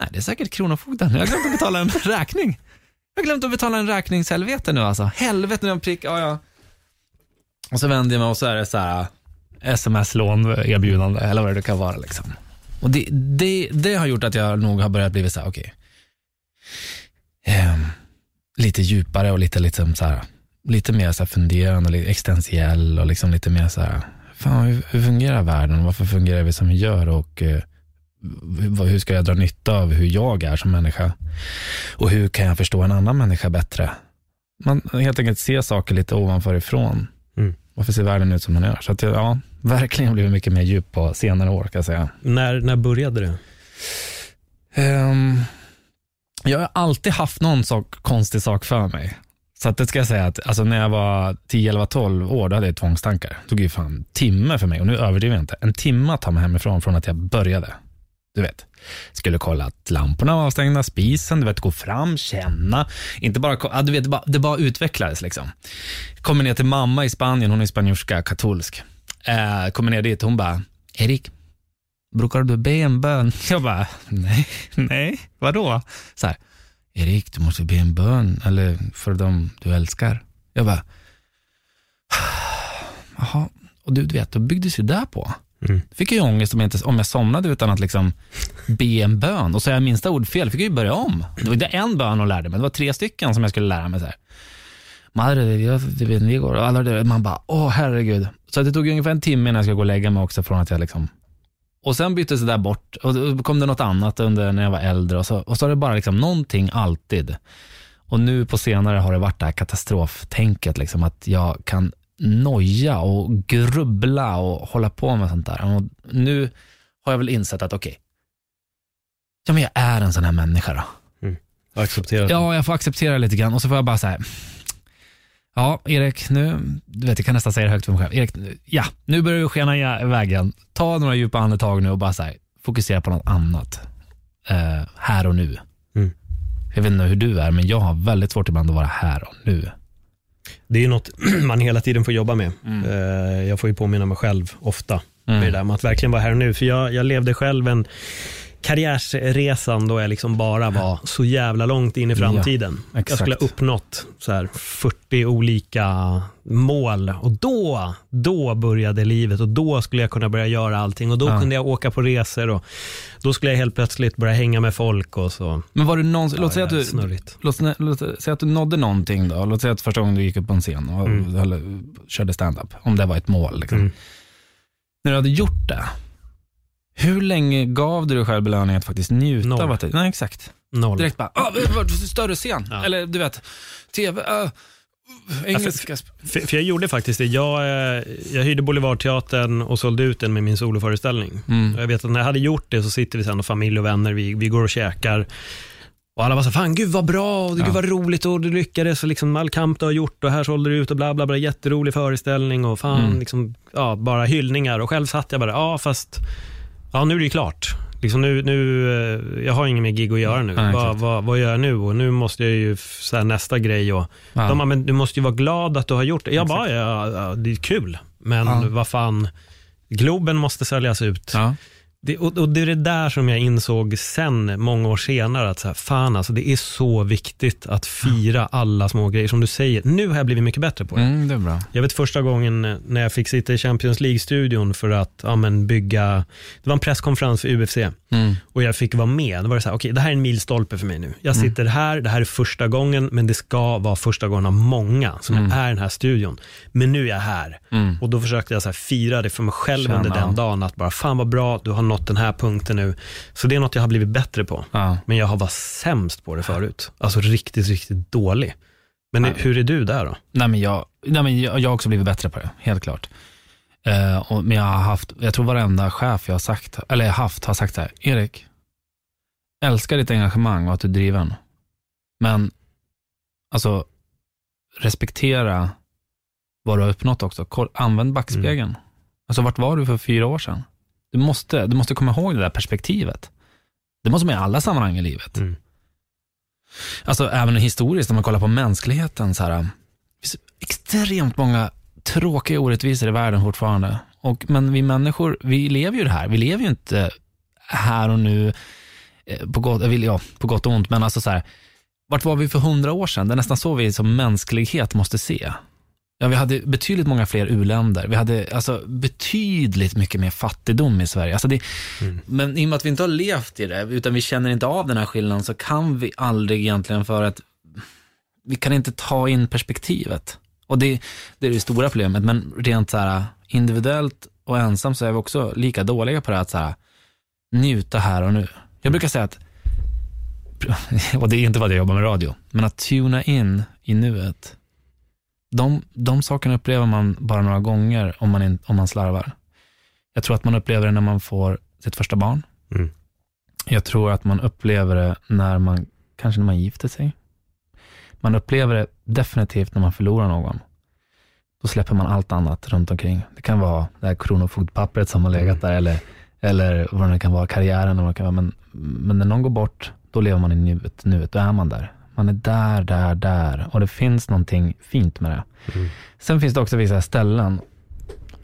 nej det är säkert Kronofogden, jag har glömt att betala en räkning. Jag har glömt att betala en räkningshelvete nu alltså. Helvete nu en prick, ja ja. Och så vänder jag mig och så är det så här eh, sms-lån eh, erbjudande eller vad det kan vara liksom. Och det, det, det har gjort att jag nog har börjat bli så här, okej. Ehm, lite djupare och lite, liksom så här, lite mer så här funderande och lite existentiell och liksom lite mer så här, fan hur, hur fungerar världen? Varför fungerar vi som vi gör? Och eh, hur, hur ska jag dra nytta av hur jag är som människa? Och hur kan jag förstå en annan människa bättre? Man helt enkelt ser saker lite ovanför ifrån. Mm. Varför ser världen ut som den gör? Så att jag, ja, verkligen blivit mycket mer djup på senare år kan jag säga. När, när började det? Ehm, jag har alltid haft någon sak, konstig sak för mig. Så att det ska jag säga att alltså när jag var 10, 11, 12 år, då hade jag tvångstankar. Det tog ju fan timme för mig, och nu överdriver jag inte, en timme att ta mig hemifrån från att jag började. Du vet, skulle kolla att lamporna var avstängda, spisen, du vet, gå fram, känna. Inte bara, ja, du vet, det bara, det bara utvecklades liksom. Kommer ner till mamma i Spanien, hon är spanjorska, katolsk. Eh, kommer ner dit, hon bara, Erik, brukar du be en bön? Jag bara, nej, nej, vadå? Så här, Erik, du måste be en bön, eller för dem du älskar. Jag bara, jaha, och du, du vet, då byggdes ju det på. Mm. Då fick jag ju ångest om jag, inte, om jag somnade utan att liksom be en bön. Och så jag minsta ord fel, fick jag ju börja om. Det var inte en bön hon lärde mig, det var tre stycken som jag skulle lära mig. Så här. Madre man bara, åh herregud. Så det tog ungefär en timme innan jag skulle gå och lägga mig också från att jag liksom och sen byttes det där bort och då kom det något annat under när jag var äldre och så, och så har det bara liksom någonting alltid. Och nu på senare har det varit det här katastroftänket, liksom att jag kan noja och grubbla och hålla på med sånt där. Och nu har jag väl insett att okej, ja men jag är en sån här människa då. Accepterat. Ja, jag får acceptera lite grann och så får jag bara säga Ja, Erik, nu, du vet, jag kan nästan säga det högt för mig själv. Erik, nu- ja, nu börjar du skena i vägen. Ta några djupa andetag nu och bara så här, fokusera på något annat. Eh, här och nu. Mm. Jag vet inte hur du är, men jag har väldigt svårt ibland att vara här och nu. Det är ju något man hela tiden får jobba med. Eh, Jag får ju påminna mig själv ofta Mm. med det där med att verkligen vara här och nu. För jag, jag levde själv en karriärsresan då jag liksom bara var så jävla långt in i framtiden. jag exakt. skulle ha uppnått så här 40 olika mål och då, då började livet och då skulle jag kunna börja göra allting och då Ja. kunde jag åka på resor och då skulle jag helt plötsligt börja hänga med folk och så. Men var du någonsin, låt, säga att du, låt, låt säga att du nådde någonting då. Låt säga att första gången du gick upp på en scen och Mm. körde stand-up, om det var ett mål. Liksom. Mm. När du hade gjort det, hur länge gav du dig själv belöning att faktiskt njuta Noll. av att Nej, exakt. Noll. Direkt bara, ah, större scen. Ja. Eller du vet, tv, ah, Engelska. För, för jag gjorde faktiskt det. Jag, eh, jag hyrde Boulevardteatern och sålde ut den med min soloföreställning. Mm. Jag vet att när jag hade gjort det så sitter vi sen och familj och vänner, vi, vi går och käkar. Och alla var så fan gud vad bra, och gud Ja. vad roligt och du lyckades och liksom all kamp du har gjort och här sålde du ut och bla bla bla, jätterolig föreställning och fan Mm. liksom, ja, bara hyllningar och själv satt jag bara, ja fast, ja nu är det klart. Liksom nu, nu, eh, jag har ingen mer gig att göra nu. Nej, vad, vad, vad gör jag nu? Och nu måste jag ju, så här, nästa grej och Ja. de bara, men du måste ju vara glad att du har gjort det. Jag Exakt. bara, ja, ja, det är kul, men Ja. vad fan, Globen måste säljas ut. Ja. Det, och, och det är det där som jag insåg sen, många år senare, att så här, fan alltså, det är så viktigt att fira alla små grejer. Som du säger, nu har jag blivit mycket bättre på det. Mm, det är bra. Jag vet första gången när jag fick sitta i Champions League-studion för att ja, men bygga, det var en presskonferens för UFC Mm. och jag fick vara med. Då var det så här, okej det här är en milstolpe för mig nu. Jag sitter här, det här är första gången, men det ska vara första gången av många som Mm. är i den här studion. Men nu är jag här. Mm. Och då försökte jag så här fira det för mig själv Känna. under den dagen, att bara fan vad bra, du har nått den här punkten nu. Så det är något jag har blivit bättre på. Ja. Men jag har varit sämst på det förut. Alltså riktigt, riktigt dålig. Men Ja. hur är du där då? Nej, men jag, nej, men jag, jag har också blivit bättre på det, helt klart. Eh, och, men jag har haft, jag tror varenda chef jag har sagt, eller haft har sagt så här, Erik, älskar ditt engagemang och att du är driven. Men alltså, respektera vad du har uppnått också. Använd backspegeln. Alltså vart var du för fyra år sedan? Du måste, du måste komma ihåg det där perspektivet. Det måste man i alla sammanhang i livet. Mm. Alltså även historiskt, om man kollar på mänskligheten, så här, det finns extremt många tråkiga orättvisor i världen fortfarande. Och, men vi människor, vi lever ju det här. Vi lever ju inte här och nu, eh, på gott, vill- ja, på gott och ont, men alltså så här, vart var vi för hundra år sedan? Det är nästan så vi som mänsklighet måste se. Ja, vi hade betydligt många fler uländer. Vi hade alltså, betydligt mycket mer fattigdom i Sverige. Alltså det, Men i och med att vi inte har levt i det, utan vi känner inte av den här skillnaden, så kan vi aldrig egentligen för att vi kan inte ta in perspektivet. Och det, det är det stora problemet, men rent så här individuellt och ensam så är vi också lika dåliga på det att så här, njuta här och nu. Jag brukar säga att, och det är inte att jag jobbar med radio, men att tuna in i nuet. De, de sakerna upplever man bara några gånger om man, in, om man slarvar. Jag tror att man upplever det när man får sitt första barn. Mm. Jag tror att man upplever det när man, kanske när man gifter sig. Man upplever det definitivt när man förlorar någon. Då släpper man allt annat runt omkring. Det kan vara det här kronofogdpappret som har legat där, eller, eller vad det kan vara, karriären. eller vad det kan vara. Men, men när någon går bort, då lever man i nuet, nuet. Då är man där. Man är där, där, där. Och det finns någonting fint med det. Sen finns det också vissa ställen.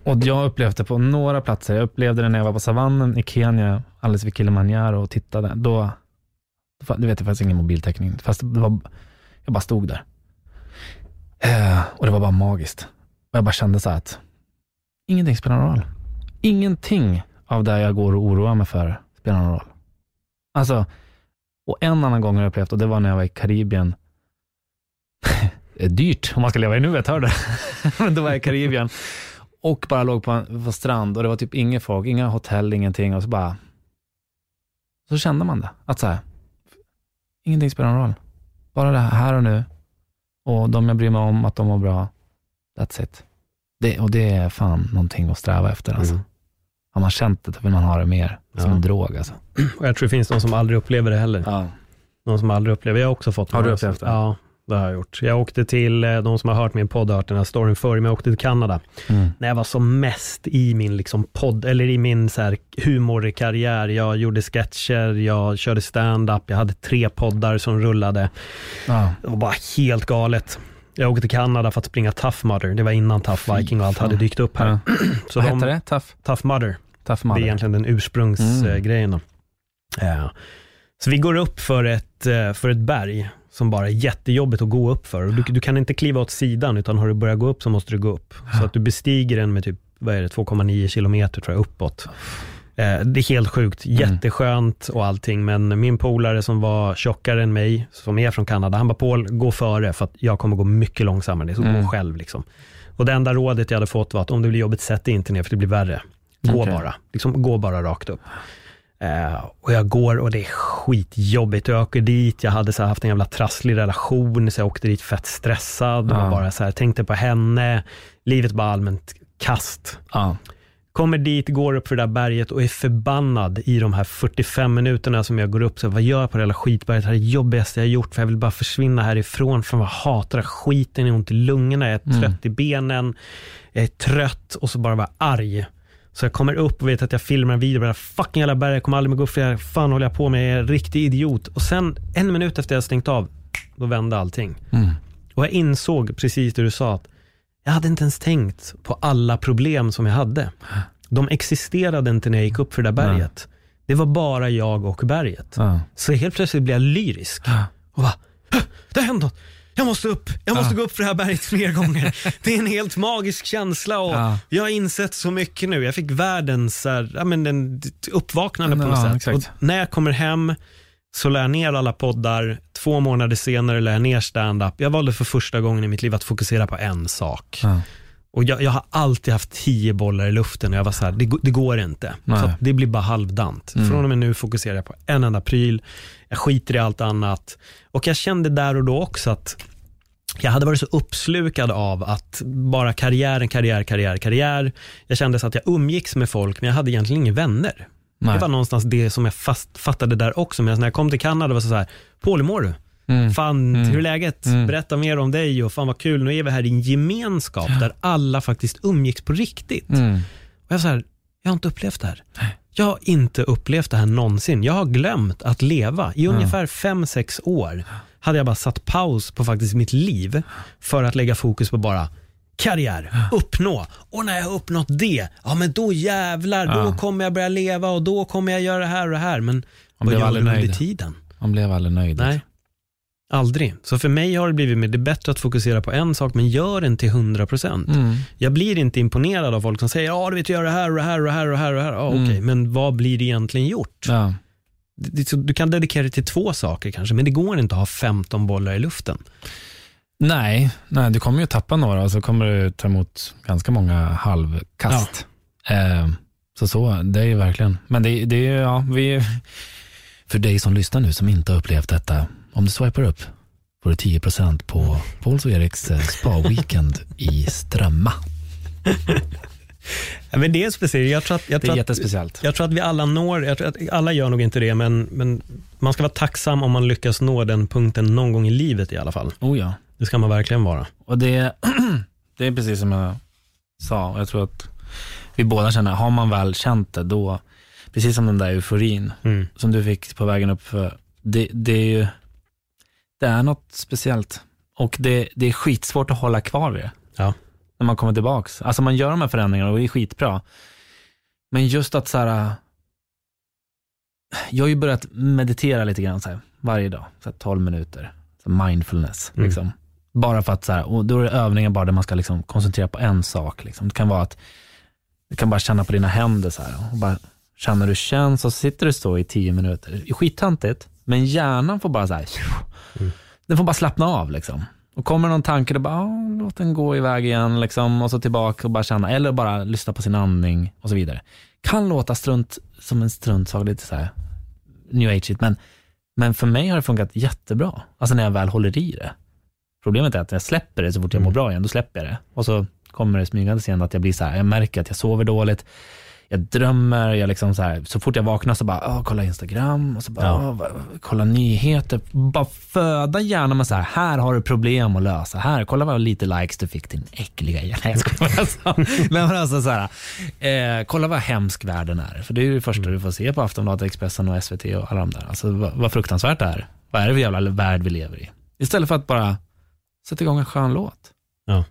Och jag det på några platser. Jag upplevde det när jag var på savannen i Kenya, alldeles vid Kilimanjaro och tittade. Då, då du vet, det fanns ingen mobiltäckning. Fast det var, jag bara stod där. Eh, och det var bara magiskt. Och jag bara kände så här att ingenting spelar någon roll. Ingenting av det jag går och oroar mig för spelar någon roll. Alltså, och en annan gång har jag upplevt, och det var när jag var i Karibien. det är dyrt om man ska leva i nuet, hör du? Men då var jag i Karibien och bara låg på en på strand och det var typ inget folk, inga hotell, ingenting och så bara, så kände man det. Att så här, ingenting spelar någon roll. Bara det här, och nu och de jag bryr mig om, att de mår bra. That's it. Det, och det är fan någonting att sträva efter alltså. Mm. Har man känt det, då vill man ha det mer. Som Ja. en drog alltså. Och jag tror det finns de som aldrig upplever det heller. Ja. De som aldrig upplever, jag har också fått Har du upplevt som- det? Ja, det har jag gjort. Jag åkte till, eh, de som har hört min podd har hört den här storyn förr, men jag åkte till Kanada. Mm. När jag var som mest i min liksom podd, eller i min så här humorkarriär. Jag gjorde sketcher, jag körde stand-up, jag hade tre poddar som rullade. Ja. Det var bara helt galet. Jag åkte till Kanada för att springa Tough Mudder. Det var innan Tough Viking och allt hade dykt upp här. Ja. Så Vad de, hette det? Tough, Tough Mudder. tough Det är egentligen den Mm. ursprungsgrejen. då. Ja. Så vi går upp för ett, eh, för ett berg som bara är jättejobbigt att gå upp för. Du, du kan inte kliva åt sidan, utan har du börjat gå upp så måste du gå upp. Så att du bestiger den med typ, vad är det, 2,9 kilometer tror jag, uppåt. Eh, Det är helt sjukt, Mm. jätteskönt och allting, men min polare som var tjockare än mig, som är från Kanada, han bara Paul, gå före för att jag kommer gå mycket långsammare. Det är så Mm. gå själv liksom. Och det enda rådet jag hade fått var att om det blir jobbigt, sätt dig inte ner för det blir värre. Gå Okej. bara, liksom, gå bara rakt upp. Eh, och jag går och det är skitjobbigt. Jag åker dit, jag hade så haft en jävla trasslig relation, så jag åkte dit fett stressad Ja. och bara så här, tänkte på henne. Livet bara allmänt kast. Ja. Kommer dit, går upp för det där berget och är förbannad i de här 45 minuterna som jag går upp. Så vad gör jag på det jävla skitberget? Det här är det jobbigaste jag har gjort, för jag vill bara försvinna härifrån. För jag hatar här skiten, jag har ont i lungorna, jag är trött i benen, jag är trött och så bara vara arg. Så jag kommer upp och vet att jag filmar en video på det här fucking jävla berget, jag kommer aldrig mer gå upp för det här. Fan håller jag på med? Jag är en riktig idiot. Och sen en minut efter jag stängt av, då vände allting. Mm. Och jag insåg precis det du sa, att jag hade inte ens tänkt på alla problem som jag hade. De existerade inte när jag gick upp för det där berget. Det var bara jag och berget. Ja. Så helt plötsligt blev jag lyrisk. Och bara, "Hö, det har hänt något. Jag måste upp. Jag måste gå upp för det här berget fler gånger. Det är en helt magisk känsla och Ja. jag har insett så mycket nu. Jag fick världens här, ja, men en uppvaknande på något Ja, sätt. Och när jag kommer hem så lär jag ner alla poddar. Två månader senare lär jag ner stand-up. Jag valde för första gången i mitt liv att fokusera på en sak. Ja. Och jag, jag har alltid haft tio bollar i luften och jag var så här, det, går- det går inte. Nej. Så det blir bara halvdant. Mm. Från och med nu fokuserar jag på en enda pryl. Jag skiter i allt annat. Och jag kände där och då också att jag hade varit så uppslukad av att bara karriären, karriär, karriär, karriär. Jag kände så att jag umgicks med folk, men jag hade egentligen inga vänner. Nej. Det var någonstans det som jag fast, fattade där också. Men när jag kom till Kanada var det så här, Paul hur mår du? Mm. Fan, Mm. hur är läget? Mm. Berätta mer om dig och fan vad kul, nu är vi här i en gemenskap där alla faktiskt umgicks på riktigt. Mm. Och jag så här, jag har inte upplevt det här. Jag har inte upplevt det här någonsin. Jag har glömt att leva. I ungefär fem sex år hade jag bara satt paus på faktiskt mitt liv för att lägga fokus på bara karriär, uppnå. Och när jag har uppnått det, ja men då jävlar, då Ja. kommer jag börja leva och då kommer jag göra det här och det här. Men vad blev gör aldrig du under nöjd. tiden? Han blev aldrig nöjd. Nej, aldrig. Så för mig har det blivit med, det är bättre att fokusera på en sak, men gör den till 100%. Mm. Jag blir inte imponerad av folk som säger, ja du vet, gör det här och det här och det här och det här. Och det här. Ja, Mm. Okej, men vad blir det egentligen gjort? Ja. Det- det- så Du kan dedikera det till två saker kanske, men det går inte att ha 15 bollar i luften. Nej, nej, du kommer ju tappa några och så kommer du ta emot ganska många halvkast. Eh, så så, det är ju verkligen. Men det, det är ja, vi, för dig som lyssnar nu som inte har upplevt detta, om du swipar upp får du 10% på Pauls och Eriks eh, spa-weekend i Strömma. Ja, men det är speciellt. Jag tror att, jag Det tror är att, jättespeciellt. jag tror att vi alla når, jag tror att alla gör nog inte det, men, men man ska vara tacksam om man lyckas nå den punkten någon gång i livet i alla fall. Oh ja. Det ska man verkligen vara. Och det, det är precis som jag sa, jag tror att vi båda känner, har man väl känt det då, precis som den där euforin Mm. som du fick på vägen upp för, det, det är ju, det är något speciellt. Och det, det är skitsvårt att hålla kvar vid det. Ja. När man kommer tillbaks. Alltså man gör de här förändringarna och det är skitbra. Men just att så här, jag har ju börjat meditera lite grann så här, varje dag, så här 12 minuter. Så mindfulness. Mm. Liksom. Bara för att, så här, och då är det övningar bara där man ska liksom koncentrera på en sak. Liksom. Det kan vara att du kan bara känna på dina händer så här, och bara känna hur det känns och så sitter du så i tio minuter. Det är skittöntigt, men hjärnan får bara så här, den får bara slappna av liksom. Och kommer någon tanke, då bara, låt den gå iväg igen liksom, och så tillbaka och bara känna, eller bara lyssna på sin andning och så vidare. Kan låta strunt som en struntsak, lite så här new age men, men för mig har det funkat jättebra. Alltså när jag väl håller i det. Problemet är att jag släpper det så fort jag mår bra igen, då släpper jag det. Och så kommer det smygandes igen att jag blir så här, jag märker att jag sover dåligt, jag drömmer, jag liksom så, här, så fort jag vaknar så bara, åh, kolla Instagram, och så bara, Ja. åh, kolla nyheter. Bara föda hjärnan med så här, här har du problem att lösa, här, kolla vad lite likes du fick din äckliga hjärna. Jag skojar. Alltså. Men alltså så här, eh, kolla vad hemsk världen är. För det är ju det första du får se på Aftonbladet, Expressen och SVT och alla de där. Alltså vad, vad fruktansvärt det är. Vad är det för jävla värld vi lever i? Istället för att bara sätta igång en skön låt. Ja.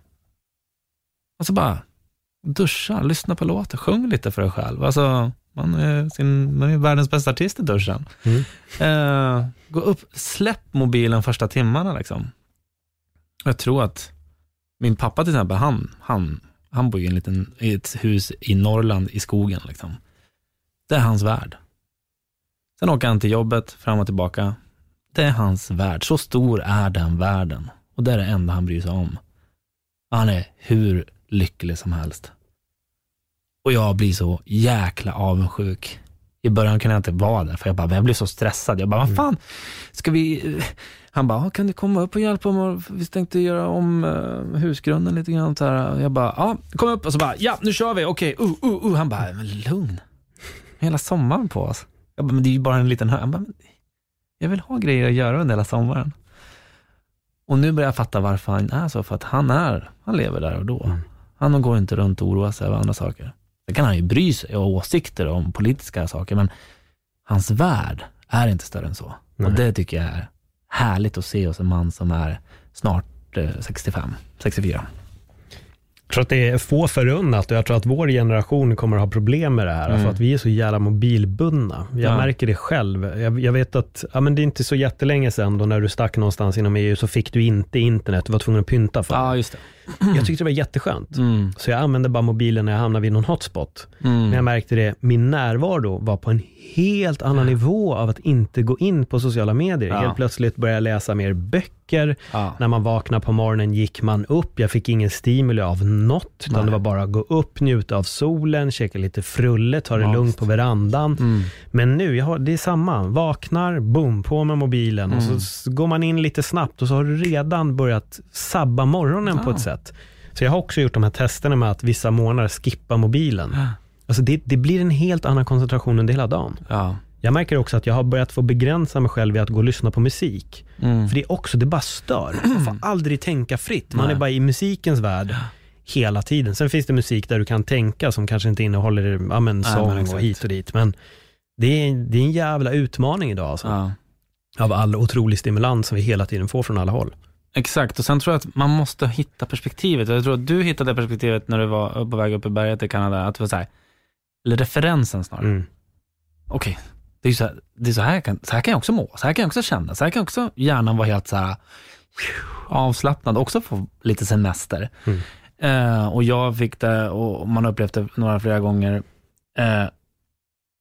Och så bara duscha, lyssna på låten, sjung lite för dig själv. Alltså, man är, sin, man är världens bästa artist i duschen. Mm. Eh, gå upp, släpp mobilen första timmarna liksom. Jag tror att min pappa till exempel, han, han, han bor i, en liten, i ett hus i Norrland i skogen. Liksom. Det är hans värld. Sen åker han till jobbet, fram och tillbaka. Det är hans värld. Så stor är den världen. Och det är det enda han bryr sig om. Han är hur lycklig som helst. Och jag blir så jäkla avundsjuk I början kunde jag inte vara där, för jag, bara, jag blev så stressad. Jag bara, vad fan, ska vi... Han bara, "Ja, kan du komma upp och hjälpa om vi tänkte göra om uh, husgrunden lite grann. Så här. Jag bara, ja, kom upp och så bara, ja, nu kör vi, okej, uh, uh, uh. Han bara, men lugn. Hela sommaren på oss. Jag bara, men det är ju bara en liten hö. Han bara, "Men jag vill ha grejer att göra under hela sommaren. Och nu börjar jag fatta varför han är så, för att han är, han lever där och då. Han går inte runt och oroar sig över andra saker. Sen kan han ju bry sig och ha åsikter om politiska saker, men hans värld är inte större än så. Och det tycker jag är härligt att se hos en man som är snart eh, 65, 64. Jag tror att det är få förunnat och jag tror att vår generation kommer att ha problem med det här, Mm. för att vi är så jävla mobilbundna. Jag Ja. märker det själv. Jag, jag vet att, ja men det är inte så jättelänge sedan då när du stack någonstans inom EU så fick du inte internet, du var tvungen att pynta för Ja, det. just det. Jag tyckte det var jätteskönt. Mm. Så jag använde bara mobilen när jag hamnade vid någon hotspot. Mm. Men jag märkte det, min närvaro var på en helt annan nivå av att inte gå in på sociala medier. Ja. Helt plötsligt började jag läsa mer böcker. Ja. När man vaknade på morgonen gick man upp. Jag fick ingen stimuli av något, utan Nej. det var bara att gå upp, njuta av solen, käka lite frulle, ta det Ja, lugnt på verandan. Mm. Men nu, har, det är samma. Vaknar, boom, på med mobilen och så Mm. går man in lite snabbt och så har du redan börjat sabba morgonen på Ja. ett sätt. Så jag har också gjort de här testerna med att vissa månader skippa mobilen. Alltså det, det blir en helt annan koncentration under hela dagen. Ja. Jag märker också att jag har börjat få begränsa mig själv i att gå och lyssna på musik. Mm. För det är också, det bara stör. Man får aldrig tänka fritt. Man Nej. är bara i musikens värld hela tiden. Sen finns det musik där du kan tänka som kanske inte innehåller ja, men, Nej, sång men och hit och dit. Men det är, det är en jävla utmaning idag alltså. Ja. Av all otrolig stimulans som vi hela tiden får från alla håll. Exakt, och sen tror jag att man måste hitta perspektivet. Jag tror att du hittade perspektivet när du var på väg upp i berget i Kanada, att det var så här, eller referensen snarare. Mm. Okej, det är ju så här, det är så här, jag kan, så här kan jag också må, så här kan jag också känna, så här kan också hjärnan vara helt så här avslappnad, också få lite semester. Mm. Eh, och jag fick det, och man har upplevt det några flera gånger. Eh,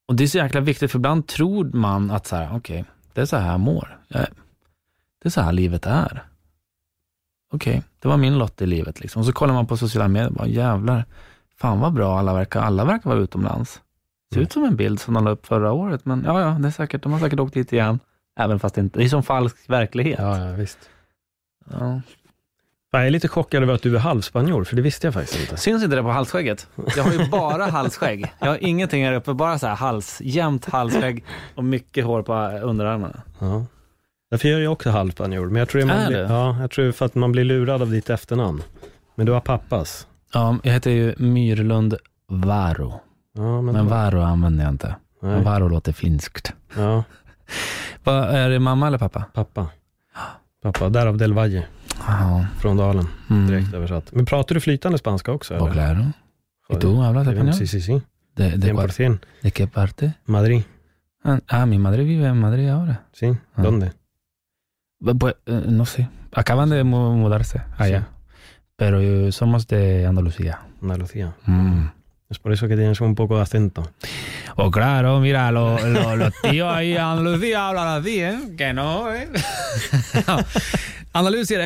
och det är så jäkla viktigt, för ibland tror man att så här, okej, det är så här jag mår. Jag, det är så här livet är. Okej, det var min lott i livet. Liksom. Och så kollar man på sociala medier, bara jävlar, fan vad bra alla verkar, alla verkar vara utomlands. Ser ut som en bild som de la upp förra året, men ja, ja, det är säkert, de har säkert åkt dit igen. Även fast det inte, det är som falsk verklighet. Ja, ja, visst. Ja. Jag är lite chockad över att du är halvspanjor, för det visste jag faktiskt inte. Syns inte det på halsskägget? Jag har ju bara halsskägg. Jag har ingenting här uppe, bara så här hals, jämnt halsskägg och mycket hår på underarmarna. Ja. Därför är jag också halvspanjor, men jag tror, man Är blir, ja, jag tror för att man blir lurad av ditt efternamn. Men du har pappas. Ja, jag heter ju Myrlund Varo, Ja, men, men Varo använder jag inte. Nej. Varo låter finskt. Ja, Vad Är det mamma eller pappa? pappa. Pappa, därav Del Valle, Ja. från Dalen, Mm. direkt översatt. Men pratar du flytande spanska också? Och claro. ¿Y tú hablas español? Sí, sí, sí. ¿De, de, cuál- 100%. ¿De qué parte? Madrid, Ah, Ah, mi madre vive en Madrid ahora. sí. Ah. ¿Dónde? Pues, eh, no sé. Acaban de mu- mudarse allá. Sí. Pero eh, somos de Andalucía. Andalucía. Mm. Es por eso que tienes un poco de acento. Oh, claro, mira, lo- lo- los tíos ahí en Andalucía hablan así, ¿eh? Que no, ¿eh? Andalucía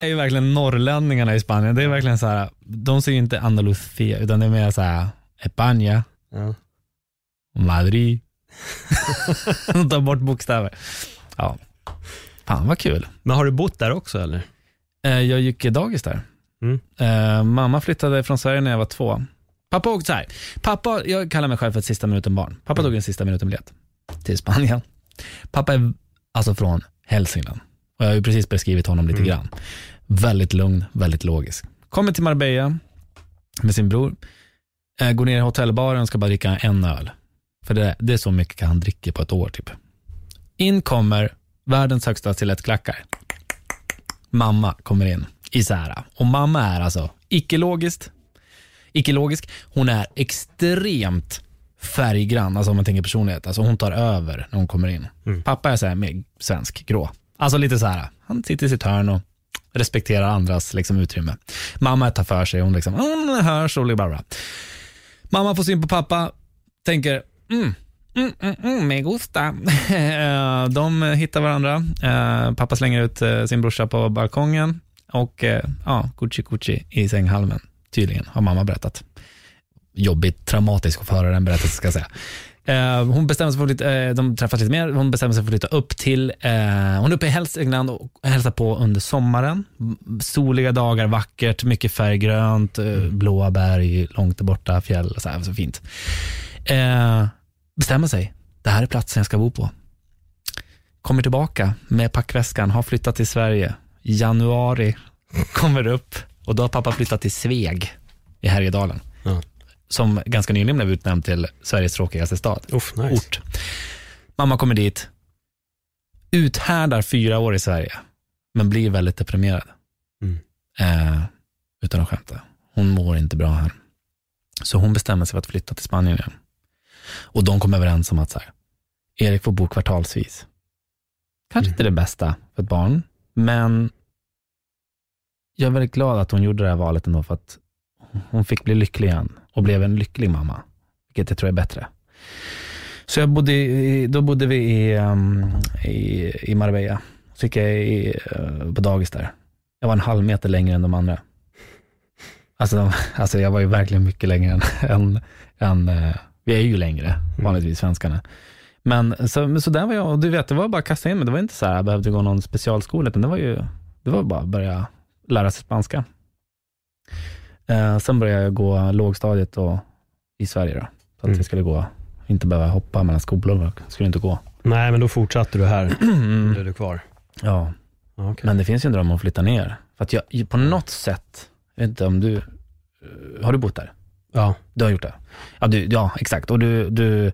är ju verkligen norrlänningarna i Spanien. Det är verkligen så här, de säger inte Andalucía, utan det är mer så här, España, Ja. Madrid. de tar bort bokstäver. Ja. Fan vad kul. Men har du bott där också eller? Eh, Jag gick i dagis där. Mm. Eh, mamma flyttade från Sverige när jag var två. Pappa åkte så här. Pappa, jag kallar mig själv för ett sista minuten-barn. Pappa tog en sista minuten-biljett till Spanien. Pappa är alltså från Hälsingland. Och jag har ju precis beskrivit honom lite grann. Väldigt lugn, väldigt logisk. Kommer till Marbella. med sin bror. Eh, går ner i hotellbaren och ska bara dricka en öl. För det, det är så mycket han dricker på ett år. typ. In kommer världens högsta stilettklackar. Mamma kommer in i Sära. Och mamma är alltså icke-logiskt, icke-logisk. Hon är extremt färggrann, alltså om man tänker personlighet. Alltså hon tar över när hon kommer in. Pappa är så här mer svensk, grå. Alltså lite så här, han sitter i sitt hörn och respekterar andras liksom, utrymme. Mamma tar för sig, hon liksom, mm, hon hörs och bla bla. Mamma får syn på pappa, tänker, mm, mm, mm, mm, me gusta. De hittar varandra. Eh, pappa slänger ut eh, sin brorsa på balkongen och eh, ja, Gucci Gucci i sänghalmen. Tydligen, har mamma berättat. Jobbigt, traumatiskt att få höra den berättelsen ska jag säga. Eh, hon bestämmer sig för att flytta, eh, de träffas lite mer, hon bestämmer sig för att flytta upp till, eh, hon är uppe i Hälsingland och hälsar på under sommaren. Soliga dagar, vackert, mycket färggrönt, eh, blåa berg, långt borta, fjäll, så, här, så fint. Bestämmer sig, det här är platsen jag ska bo på. Kommer tillbaka med packväskan, har flyttat till Sverige. Januari kommer upp och då har pappa flyttat till Sveg i Härjedalen. Som ganska nyligen blev utnämnd till Sveriges tråkigaste stad. Uff, nice. Ort. Mamma kommer dit, uthärdar fyra år i Sverige, men blir väldigt deprimerad. Mm. Eh, utan att skämta. Hon mår inte bra här. Så hon bestämmer sig för att flytta till Spanien igen. Och de kom överens om att så här, Erik får bo kvartalsvis. Kanske inte det bästa för ett barn, men jag är väldigt glad att hon gjorde det här valet ändå, för att hon fick bli lycklig igen och blev en lycklig mamma, vilket jag tror är bättre. Så jag bodde, i- då bodde vi i, um, i, i Marbella. Så gick jag i, eh, på dagis där. Jag var en halv meter längre än de andra. Alltså, de, alltså jag var ju verkligen mycket längre än, än, än eh, vi är ju längre, vanligtvis svenskarna. Men så, så där var jag, och du vet, det var bara att kasta in mig. Det var inte så här, jag behövde gå någon specialskola, utan det var ju, det var bara att börja lära sig spanska. Eh, sen började jag gå lågstadiet och, i Sverige då. Så att Mm. jag skulle gå, inte behöva hoppa mellan skolor, jag skulle inte gå. Nej, men då fortsatte du här. Då blev du kvar. Ja, okej. men det finns ju en dröm om att flytta ner. För att jag, på något sätt, jag vet inte om du, eh, har du bott där? Ja. Du har gjort det? Ja, du, ja exakt. Och du, du,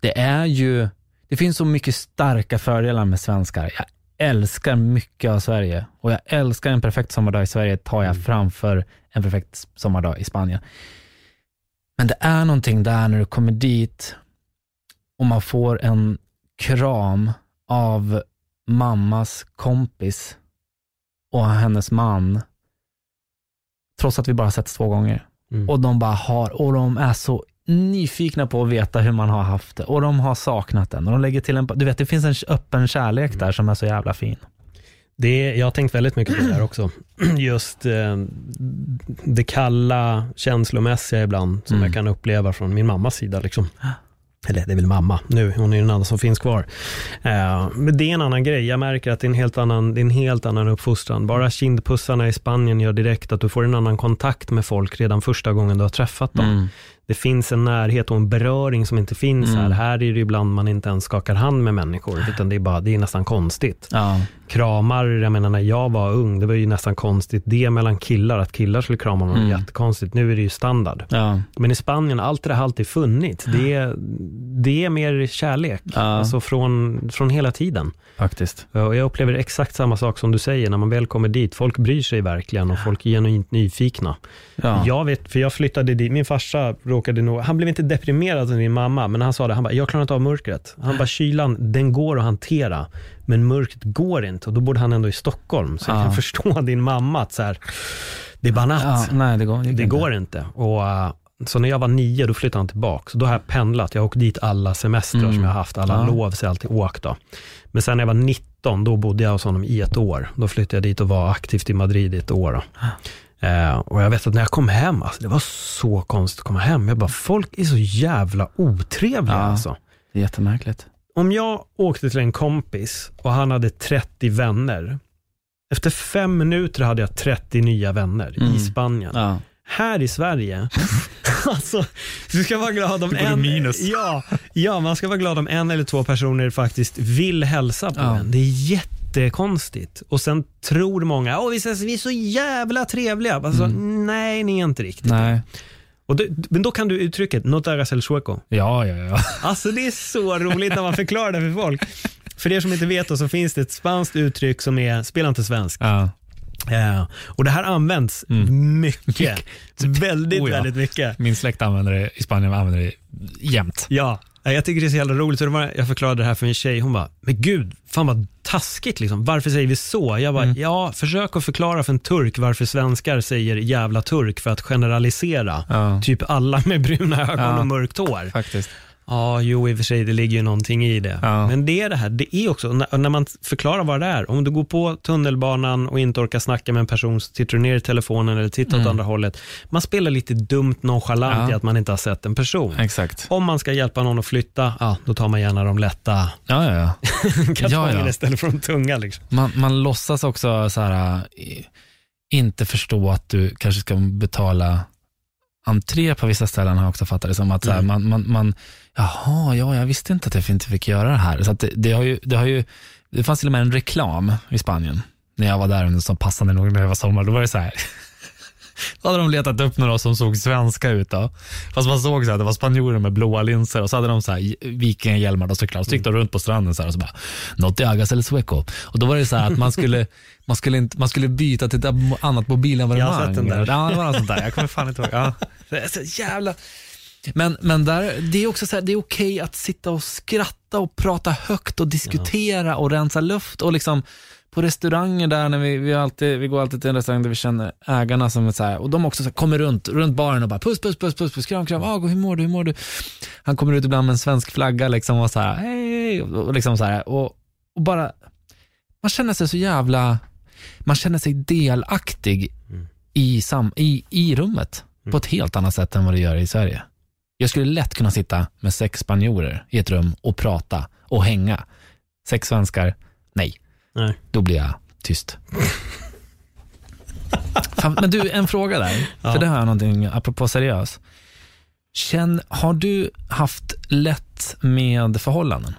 det är ju, det finns så mycket starka fördelar med svenskar. Jag älskar mycket av Sverige och jag älskar en perfekt sommardag i Sverige tar jag framför en perfekt sommardag i Spanien. Men det är någonting där när du kommer dit och man får en kram av mammas kompis och hennes man, trots att vi bara setts två gånger. Mm. Och de bara har, och de är så nyfikna på att veta hur man har haft det. Och de har saknat den. Och de lägger till en, du vet det finns en öppen kärlek där som är så jävla fin. Det, jag har tänkt väldigt mycket på det där också. Just eh, det kalla, känslomässiga ibland, som Mm. jag kan uppleva från min mammas sida. Liksom. Eller det är väl mamma nu, hon är den enda som finns kvar. Eh, men det är en annan grej, jag märker att det är en helt annan, det är en helt annan uppfostran. Bara kindpussarna i Spanien gör direkt att du får en annan kontakt med folk redan första gången du har träffat dem. Mm. Det finns en närhet och en beröring som inte finns här. Mm. Här är det ibland man inte ens skakar hand med människor, utan det är, bara, det är nästan konstigt Ja. kramar, jag menar när jag var ung, det var ju nästan konstigt det mellan killar, att killar skulle krama varandra, Mm. jättekonstigt. Nu är det ju standard. Ja. Men i Spanien, allt det där har alltid funnits. Det är, det är mer kärlek, Ja. alltså från, från hela tiden. Faktiskt. Och jag upplever exakt samma sak som du säger, när man väl kommer dit, folk bryr sig verkligen och folk är genuint nyfikna. Ja. Jag vet, för jag flyttade dit, min farsa råkade nog, han blev inte deprimerad som min mamma, men han sa det, han bara, jag klarar inte av mörkret. Han bara, kylan, den går att hantera, men mörkret går inte. Och då bodde han ändå i Stockholm, så jag Ja. kan förstå din mamma, att så här, det är bara natt. Nej, det går, Det går inte. Och, uh, så när jag var nio, då flyttade han tillbaka. Så då har jag pendlat. Jag har åkt dit alla semestrar Mm. som jag har haft, alla Ja. lov, så jag har alltid åkt. Då. Men sen när jag var 19, då bodde jag hos honom i ett år. Då flyttade jag dit och var aktivt i Madrid i ett år. Då. Eh, och jag vet att när jag kom hem, alltså, det var så konstigt att komma hem. Jag bara, folk är så jävla otrevliga Ja. alltså. Det är jättemärkligt. Om jag åkte till en kompis och han hade 30 vänner. Efter fem minuter hade jag 30 nya vänner Mm. i Spanien. Ja. Här i Sverige, alltså, du ska vara glad om en... minus. Ja, ja, man ska vara glad om en eller två personer faktiskt vill hälsa på Ja. en. Det är jättekonstigt. Och sen tror många, åh vi är, vi är så jävla trevliga. Alltså, Nej, ni är inte riktigt Nej. och det, Men då kan du uttrycket, no te hagas el sueco. Ja, ja, ja. Alltså det är så roligt när man förklarar det för folk. För er som inte vet då, så finns det ett spanskt uttryck som är, spela inte svensk. ja. Ja, och det här används mycket. Väldigt, Oh ja. väldigt mycket. Min släkt använder det, i Spanien använder det jämt. Ja, jag tycker det är så jävla roligt. Så jag förklarade det här för min tjej, hon bara, men gud, fan vad taskigt liksom. Varför säger vi så? Jag bara, ja, försök att förklara för en turk varför svenskar säger jävla turk för att generalisera. Ja. Typ alla med bruna ögon Ja. och mörkt hår. Faktiskt. Ja, jo i och för sig, det ligger ju någonting i det. Ja. Men det är det här, det är också, när, man förklarar vad det är, om du går på tunnelbanan och inte orkar snacka med en person, så tittar du ner i telefonen eller tittar åt andra hållet. Man spelar lite dumt nonchalant Mm. Ja. i att man inte har sett en person. Exakt. Om man ska hjälpa någon att flytta, ja, då tar man gärna de lätta Ja, ja, ja. kartongerna Ja, istället för de tunga. Liksom. Man, man låtsas också så här, äh, inte förstå att du kanske ska betala entré på vissa ställen har jag också fattat det som. Att så här, man, man, man, jaha, ja, jag visste inte att jag inte fick göra det här. Så det, det, har ju, det, har ju, det fanns till och med en reklam i Spanien när jag var där under som passande nog när det var sommar. Då var det så här. Då hade de letat upp några som såg svenska ut. Då. Fast man såg så här, det var spanjorer med blåa linser och så hade de så här vikingahjälmar då såklart. Så gick de runt på stranden så här och så bara, no te hagas el sueco. Och då var det så här att man skulle, man skulle, inte, man skulle byta till ett annat mobilabonnemang. Jag har sett den där. Ja, det var något sånt där. Jag kommer fan inte ihåg. Ja. Det är så jävla... Men, men där, det är också så här, det är okej att sitta och skratta och prata högt och diskutera och rensa luft och liksom på restauranger där, när vi, vi, alltid, vi går alltid till en restaurang där vi känner ägarna som är så här, och de också så här, kommer runt, runt baren och bara puss, puss, puss, puss, puss kram, kram, ah, hur mår du, hur mår du? Han kommer ut ibland med en svensk flagga liksom och så här, hej, och, och liksom så här, och, och bara, man känner sig så jävla, man känner sig delaktig i, sam, i, i rummet på ett helt annat sätt än vad det gör i Sverige. Jag skulle lätt kunna sitta med sex spanjorer i ett rum och prata och hänga. Sex svenskar, nej. Nej. Då blir jag tyst. Fan, men du, en fråga där. För det har jag någonting, apropå seriös. Känn, har du haft lätt med förhållanden?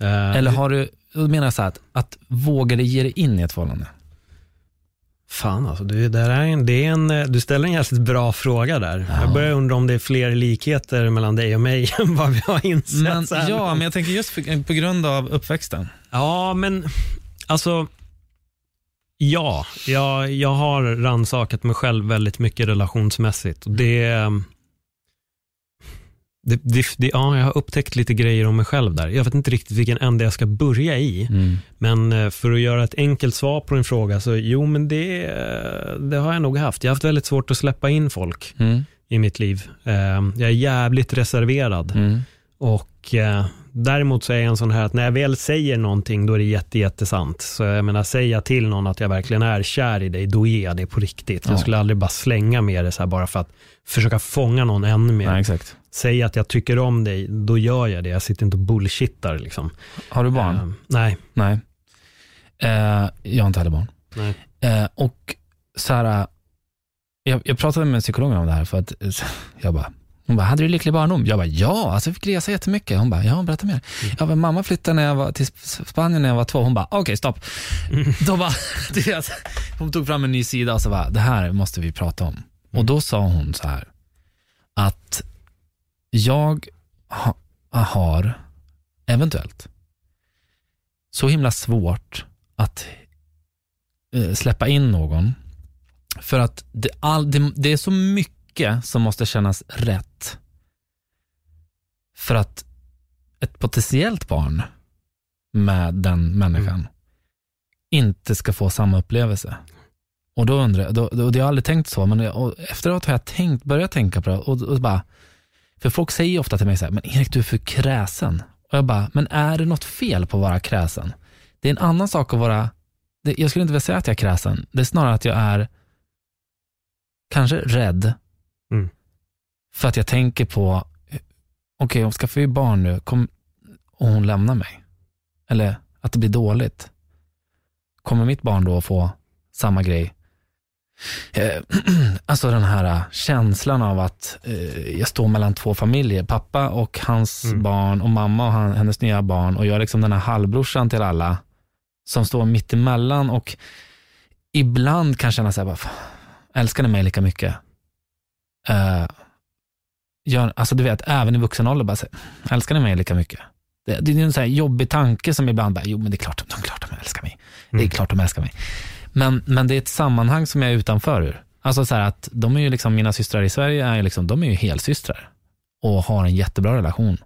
Eh, Eller har du, då menar jag så här, att, att våga dig ge dig in i ett förhållande? Fan alltså, du, det är en, det är en, eh, du ställer en jävligt bra fråga där. Jag börjar undra om det är fler likheter mellan dig och mig än vad vi har insett. Men, ja, men jag tänker just för, på grund av uppväxten. Ja, men alltså, ja, jag, jag har rannsakat mig själv väldigt mycket relationsmässigt. Det, det, det, det, ja, jag har upptäckt lite grejer om mig själv där. Jag vet inte riktigt vilken ände jag ska börja i. Men eh, för att göra ett enkelt svar på din fråga, så jo, men det, det har jag nog haft. Jag har haft väldigt svårt att släppa in folk Mm. i mitt liv. Eh, Jag är jävligt reserverad. Mm. Och eh, däremot så är jag en sån här att när jag väl säger någonting, då är det jätte, jättesant. Så jag menar, säga till någon att jag verkligen är kär i dig, då är jag det på riktigt. Ja. Jag skulle aldrig bara slänga med det så här bara för att försöka fånga någon ännu mer. Nej, exakt. Säga att jag tycker om dig, då gör jag det. Jag sitter inte och bullshittar liksom. Har du barn? Eh, nej. Nej. Eh, jag har inte heller barn. nej. Eh, och så här, jag, jag pratade med psykologen om det här för att eh, jag bara, hon bara, hade du lycklig barndom? Jag bara, ja, alltså jag fick resa jättemycket. Hon bara, ja, berätta mer. Jag bara, mamma flyttade när jag var till Sp- Spanien när jag var två. Hon bara, okej, stopp. Då bara, vet, hon tog fram en ny sida och så bara, det här måste vi prata om. Och då sa hon så här, att jag ha, har, eventuellt, så himla svårt att eh, släppa in någon. För att det, all, det, det är så mycket som måste kännas rätt. För att ett potentiellt barn med den människan inte ska få samma upplevelse. Och då undrar jag, då, då, det har jag aldrig tänkt så, men jag, och efteråt har jag tänkt, börjat tänka på det och, och bara, för folk säger ofta till mig så här, men Erik du är för kräsen. Och jag bara, men är det något fel på att vara kräsen? Det är en annan sak att vara, det, jag skulle inte vilja säga att jag är kräsen, det är snarare att jag är kanske rädd. Mm. För att jag tänker på, okej om skaffar vi barn nu kom, och hon lämnar mig. Eller att det blir dåligt. Kommer mitt barn då få samma grej? Eh, alltså den här eh, känslan av att eh, jag står mellan två familjer. Pappa och hans Mm. barn och mamma och han, hennes nya barn och jag är liksom den här halvbrorsan till alla. som står mitt emellan och ibland kan känna så här, bara, "Fan, älskar ni mig lika mycket? Uh, gör, alltså du vet, även i vuxen ålder, bara så älskar ni mig lika mycket? Det, det är en så här jobbig tanke som ibland bara, jo men det är klart, de, de, klart de älskar mig. Det är klart de älskar mig. Men, men det är ett sammanhang som jag är utanför ur. Alltså så här att de är ju liksom, mina systrar i Sverige är ju liksom, de är ju helsystrar och har en jättebra relation.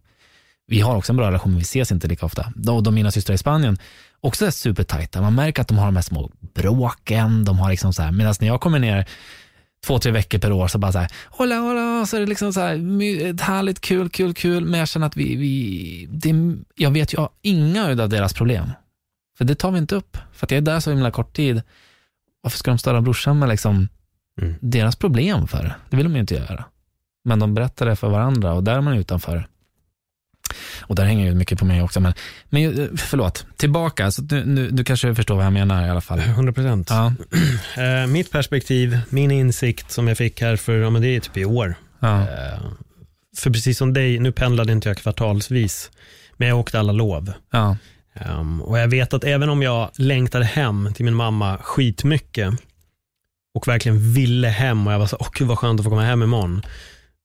Vi har också en bra relation, men vi ses inte lika ofta. Och de mina systrar i Spanien, också är supertajta. Man märker att de har de här små bråken, de har liksom så här, medan när jag kommer ner två, tre veckor per år så bara så här, hola, hola, så är det liksom så här, härligt, kul, kul, kul, men jag känner att vi, vi det, jag vet ju inga av deras problem. För det tar vi inte upp, för att jag är där så himla kort tid. Varför ska de störa brorsan med liksom Mm. deras problem för? Det vill de ju inte göra. Men de berättar det för varandra och där är man utanför. Och där hänger ju mycket på mig också. Men, men eh, förlåt, tillbaka. Så nu, nu, du kanske förstår vad jag menar i alla fall. 100 procent. Ja, Eh, mitt perspektiv, min insikt som jag fick här för, ja men det är typ i år. ja, Eh, för precis som dig, nu pendlade inte jag kvartalsvis, men jag åkte alla lov. ja. Ehm, och jag vet att även om jag längtade hem till min mamma skitmycket och verkligen ville hem och jag var så, åh gud vad skönt att få komma hem imorgon.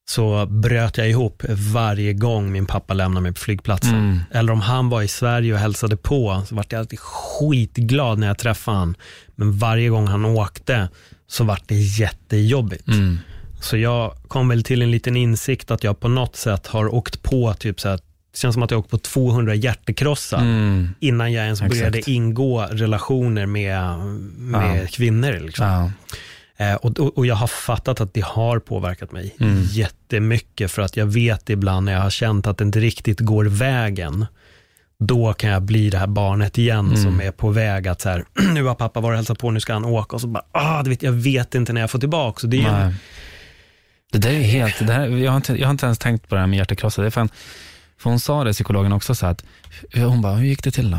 Så bröt jag ihop varje gång min pappa lämnade mig på flygplatsen. Mm. Eller om han var i Sverige och hälsade på så vart jag alltid skitglad när jag träffade han. Men varje gång han åkte så vart det jättejobbigt. Mm. Så jag kom väl till en liten insikt att jag på något sätt har åkt på typ så här, det känns som att jag åkt på 200 hjärtekrossar Mm. innan jag ens Exakt. började ingå relationer med, med Ja. kvinnor. Liksom. Ja. Eh, och, och, jag har fattat att det har påverkat mig Mm. jättemycket för att jag vet ibland när jag har känt att det inte riktigt går vägen, då kan jag bli det här barnet igen Mm. som är på väg att så här, nu har pappa varit och hälsat på, nu ska han åka och så bara, ah, du vet, jag vet inte när jag får tillbaka. Så det är Nej. Det där är helt, det här, jag, har inte, jag har inte ens tänkt på det här med hjärtekrossar. Det fan, för hon sa det, psykologen också, så att, hon bara, hur gick det till då?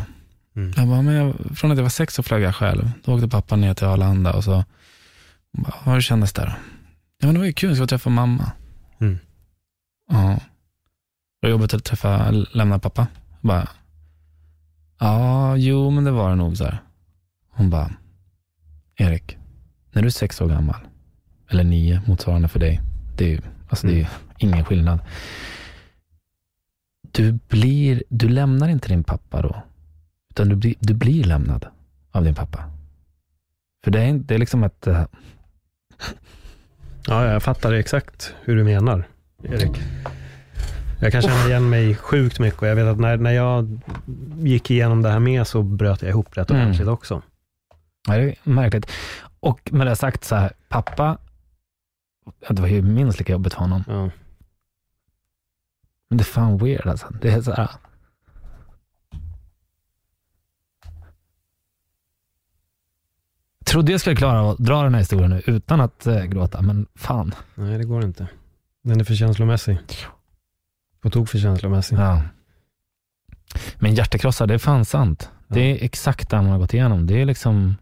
Mm. Jag bara, men jag, från att jag var sex så flög jag själv. Då åkte pappa ner till Arlanda och så, bara, hur kändes det då? Ja men det var ju kul, jag skulle träffa mamma. Mm. Ja. Var det jobbigt att träffa, lämna pappa? Jag bara, ja, jo men det var det nog så här. Hon bara, Erik, när du är sex år gammal, eller nio, motsvarande för dig, det är ju alltså det är ju ingen skillnad. Du, blir, du lämnar inte din pappa då, utan du blir, du blir lämnad av din pappa. För det är, det är liksom ett, eh, Ja, jag fattar exakt hur du menar, Erik. Jag kan känna igen mig sjukt mycket och jag vet att när, när jag gick igenom det här med så bröt jag ihop rätt Mm. ordentligt också. Ja, det är märkligt. Och med det sagt så här, pappa, det var ju minst lika jobbigt för honom. Ja. Men det är fan weird alltså. Det är så här, trodde jag skulle klara att dra den här historien nu utan att eh, gråta, men fan. Nej, det går inte. Den är för känslomässig. På tok för känslomässig. Ja. Men hjärtekrossar, det är fan sant. Det är exakt det man har gått igenom. Det är liksom,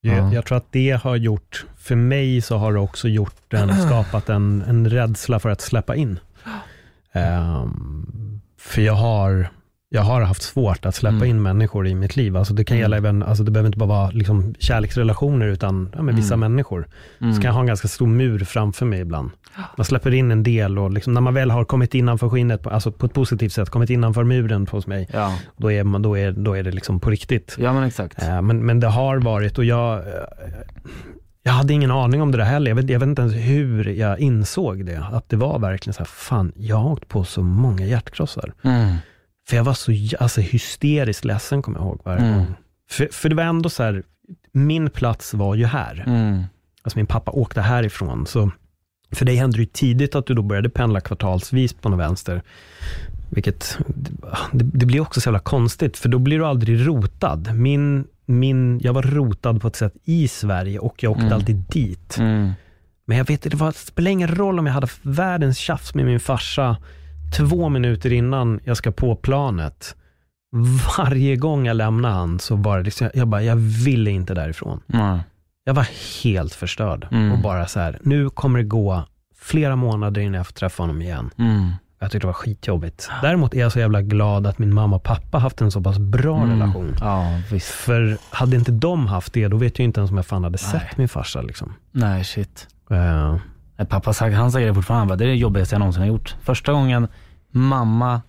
Ja. Jag, jag tror att det har gjort, för mig så har det också gjort en, skapat en, en rädsla för att släppa in. Ehm, för jag har, jag har haft svårt att släppa Mm. in människor i mitt liv. Alltså det kan Mm. gälla även, alltså det behöver inte bara vara liksom kärleksrelationer, utan ja, men vissa Mm. människor. mm. Så kan jag ha en ganska stor mur framför mig ibland. Man släpper in en del och liksom, när man väl har kommit innanför skinnet, på- alltså på ett positivt sätt, kommit innanför muren hos mig, ja. då är, man, då är, då är det liksom på riktigt. ja, men exakt. Eh, Men, men det har varit och jag, eh, jag hade ingen aning om det där heller. Jag vet, jag vet inte ens hur jag insåg det. Att det var verkligen så här, fan, jag har åkt på så många hjärtkrossar. För jag var så alltså, hysteriskt ledsen, kommer jag ihåg varje Mm. gång. För, för det var ändå så här, min plats var ju här. Mm. Alltså min pappa åkte härifrån. Så för dig hände det ju tidigt att du då började pendla kvartalsvis på något vänster. Vilket, det, det blir också så jävla konstigt, för då blir du aldrig rotad. Min, min, jag var rotad på ett sätt i Sverige och jag åkte Mm. alltid dit. Mm. Men jag vet, det, var, det spelar ingen roll om jag hade världens tjafs med min farsa två minuter innan jag ska på planet. Varje gång jag lämnade han så det liksom, jag bara, jag ville inte därifrån. Nej. Jag var helt förstörd Mm. och bara så här, nu kommer det gå flera månader innan jag får träffa honom igen. Mm. Jag tyckte det var skitjobbigt. Däremot är jag så jävla glad att min mamma och pappa haft en så pass bra Mm. relation. Ja. För hade inte de haft det, då vet jag inte ens om jag fan hade Nej. sett min farsa. Liksom. Nej, shit. Nej, Pappa sa- han säger det fortfarande, han bara, det är det jobbigaste jag någonsin har gjort. Första gången mamma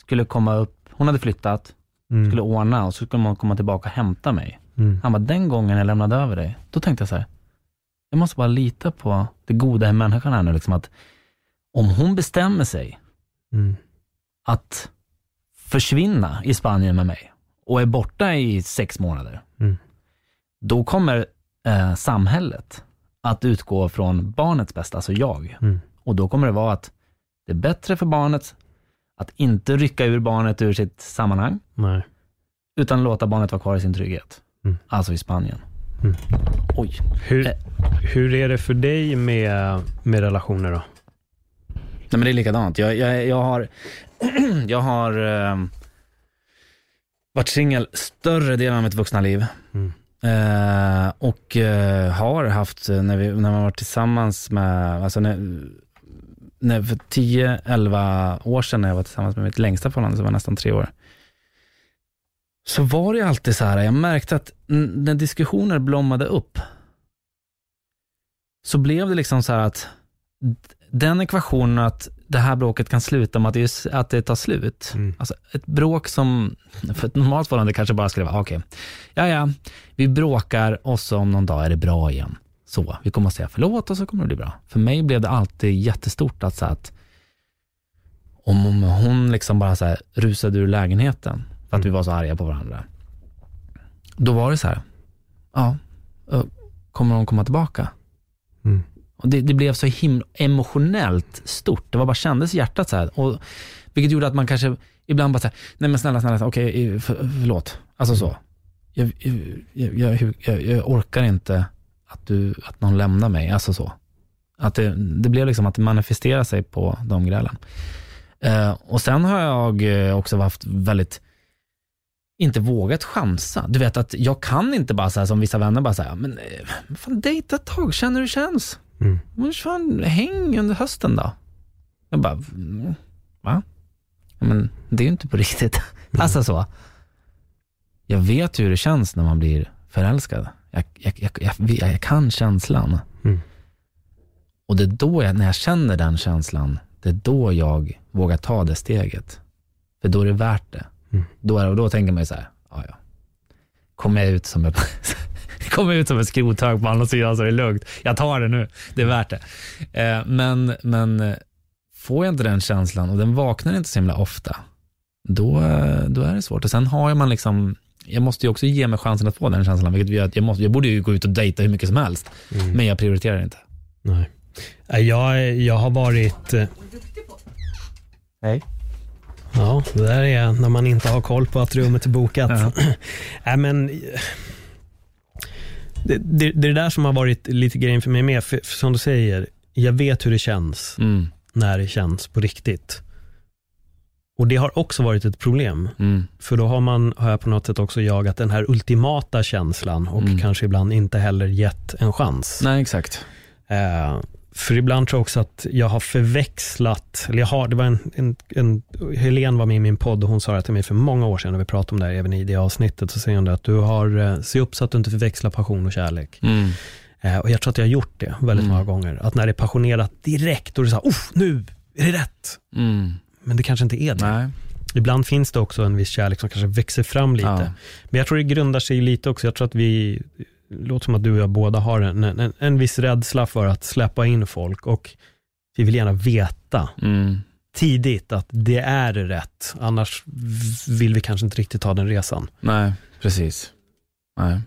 skulle komma upp, hon hade flyttat, mm, skulle ordna och så skulle man komma tillbaka och hämta mig. mm, Han bara, den gången jag lämnade över dig, då tänkte jag så här, jag måste bara lita på det goda i människan här nu, liksom att om hon bestämmer sig mm, att försvinna i Spanien med mig och är borta i sex månader, Mm. då kommer eh, samhället att utgå från barnets bästa, alltså jag. Mm. Och då kommer det vara att det är bättre för barnet att inte rycka ur barnet ur sitt sammanhang, nej. utan låta barnet vara kvar i sin trygghet. Mm. Alltså i Spanien. Mm. Oj. Hur, Eh. hur är det för dig med, med relationer då? Nej men det är likadant. Jag, jag, jag har, jag har eh, varit singel större delen av mitt vuxna liv. Mm. Eh, och eh, har haft, eh, när, vi, när man varit tillsammans med, alltså när, när för 10-11 år sedan när jag var tillsammans med mitt längsta förhållande, som var nästan tre år, så var det alltid så här, jag märkte att när diskussioner blommade upp, så blev det liksom så här att den ekvationen att det här bråket kan sluta med att det, att det tar slut. Mm. Alltså ett bråk som, för ett normalt förhållande kanske bara skulle vara, okej, ja ja, vi bråkar och så om någon dag är det bra igen. Så, vi kommer att säga förlåt och så kommer det bli bra. För mig blev det alltid jättestort att, så att om om hon liksom bara så här rusade ur lägenheten för att vi var så arga på varandra. Då var det så här, ja, kommer hon komma tillbaka? Mm. Och det, det blev så himla emotionellt stort. Det var bara kändes i hjärtat så här. Och, vilket gjorde att man kanske ibland bara så här, nej men snälla, snälla, okej, eh, för, förlåt. Alltså så. Jag, jag, jag, jag, jag orkar inte att, du, att någon lämnar mig. Alltså så. Att det, det blev liksom att det manifesterade sig på de grälen. Eh, och sen har jag också haft väldigt, inte vågat chansa. Du vet att jag kan inte bara säga som vissa vänner bara säga, men eh, fan dejta ett tag, känn hur det känns. Mm. Men fan, häng under hösten då. Jag bara, mm, va? Men det är ju inte på riktigt. Alltså så. Jag vet ju hur det känns när man blir förälskad. Jag, jag, jag, jag, jag kan känslan. Mm. Och det är då, jag, när jag känner den känslan, det är då jag vågar ta det steget. För då är det värt det. Mm. Då, är, och då tänker man ju så här, ja ja. Kommer jag ut som ett kommer jag ut som en skrothög på andra sidan så är det lugnt. Jag tar det nu, det är värt det. Eh, men, men eh, får jag inte den känslan och den vaknar inte så himla ofta, då, eh, då är det svårt. Och sen har man liksom, jag måste ju också ge mig chansen att få den känslan, vilket gör att jag, måste, jag borde ju gå ut och dejta hur mycket som helst, Mm. men jag prioriterar inte. Nej. Jag, jag har varit... Nej. Ja, det där är när man inte har koll på att rummet är bokat. Ja. Nej, men, det, det, det är det där som har varit lite grejen för mig med. För, för som du säger, jag vet hur det känns Mm, när det känns på riktigt. Och det har också varit ett problem. mm, För då har man, har jag på något sätt också jagat den här ultimata känslan och Mm. kanske ibland inte heller gett en chans. nej exakt. Eh, för ibland tror jag också att jag har förväxlat, eller jag har, det var en, en, en Helene var med i min podd och hon sa det till mig för många år sedan när vi pratade om det här, även i det avsnittet, så säger hon det att du har, eh, se upp så att du inte förväxlar passion och kärlek. Mm, Eh, och jag tror att jag har gjort det väldigt Mm. många gånger. Att när det är passionerat direkt, är det så här, nu är det rätt. mm, Men det kanske inte är det. nej. Ibland finns det också en viss kärlek som kanske växer fram lite. Ja. Men jag tror det grundar sig lite också, jag tror att vi, låter som att du och jag båda har en, en, en viss rädsla för att släppa in folk och vi vill gärna veta Mm, tidigt att det är rätt. Annars vill vi kanske inte riktigt ta den resan. nej, precis. Nej.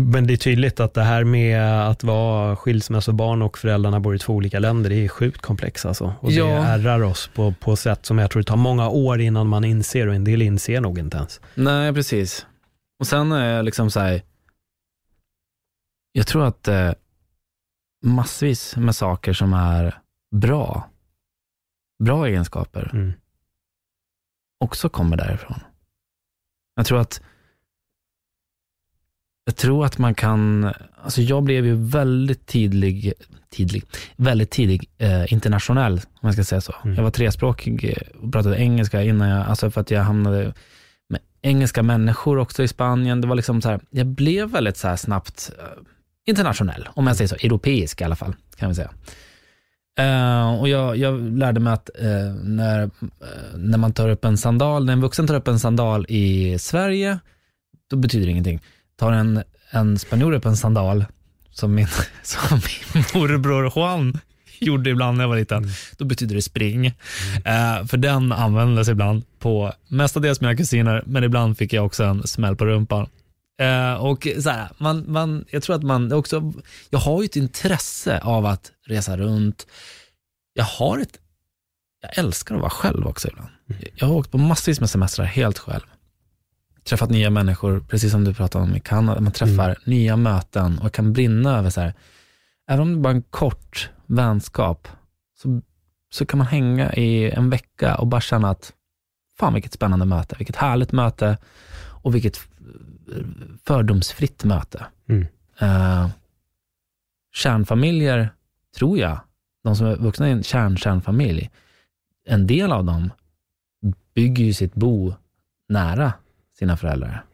Men det är tydligt att det här med att vara skilsmässobarn och föräldrarna bor i två olika länder, det är sjukt komplext alltså. Och det Ja. ärrar oss på, på sätt som jag tror det tar många år innan man inser och en del inser nog inte ens. Nej, precis. Och sen är jag liksom så här, jag tror att eh, massvis med saker som är bra, bra egenskaper, Mm. också kommer därifrån. Jag tror att Jag tror att man kan, alltså jag blev ju väldigt tidig, tidig väldigt tidig eh, internationell, om man ska säga så. Jag var trespråkig och pratade engelska innan jag, alltså för att jag hamnade engelska människor också i Spanien. Det var liksom så här, jag blev väldigt så här snabbt eh, internationell, om jag säger så, europeisk i alla fall, kan vi säga. Uh, och jag, jag lärde mig att uh, när, uh, när man tar upp en sandal, när en vuxen tar upp en sandal i Sverige, då betyder det ingenting. Tar en, en spanjor upp en sandal, som min, som min morbror Juan gjorde ibland när jag var liten, då betyder det spring. Eh, för den användes ibland på mestadels mina kusiner, men ibland fick jag också en smäll på rumpan. Eh, och så här, man, man, jag tror att man också, jag har ju ett intresse av att resa runt. Jag har ett, jag älskar att vara själv också ibland. Jag har åkt på massvis med semestrar helt själv. Träffat nya människor, precis som du pratade om i Kanada. Man träffar nya möten och kan brinna över så här, även om det bara är en kort vänskap, så, så kan man hänga i en vecka och bara känna att, fan vilket spännande möte, vilket härligt möte och vilket eh, fördomsfritt möte. Mm. Eh, kärnfamiljer, tror jag, de som är vuxna i en kärn-kärnfamilj, en del av dem bygger ju sitt bo nära sina föräldrar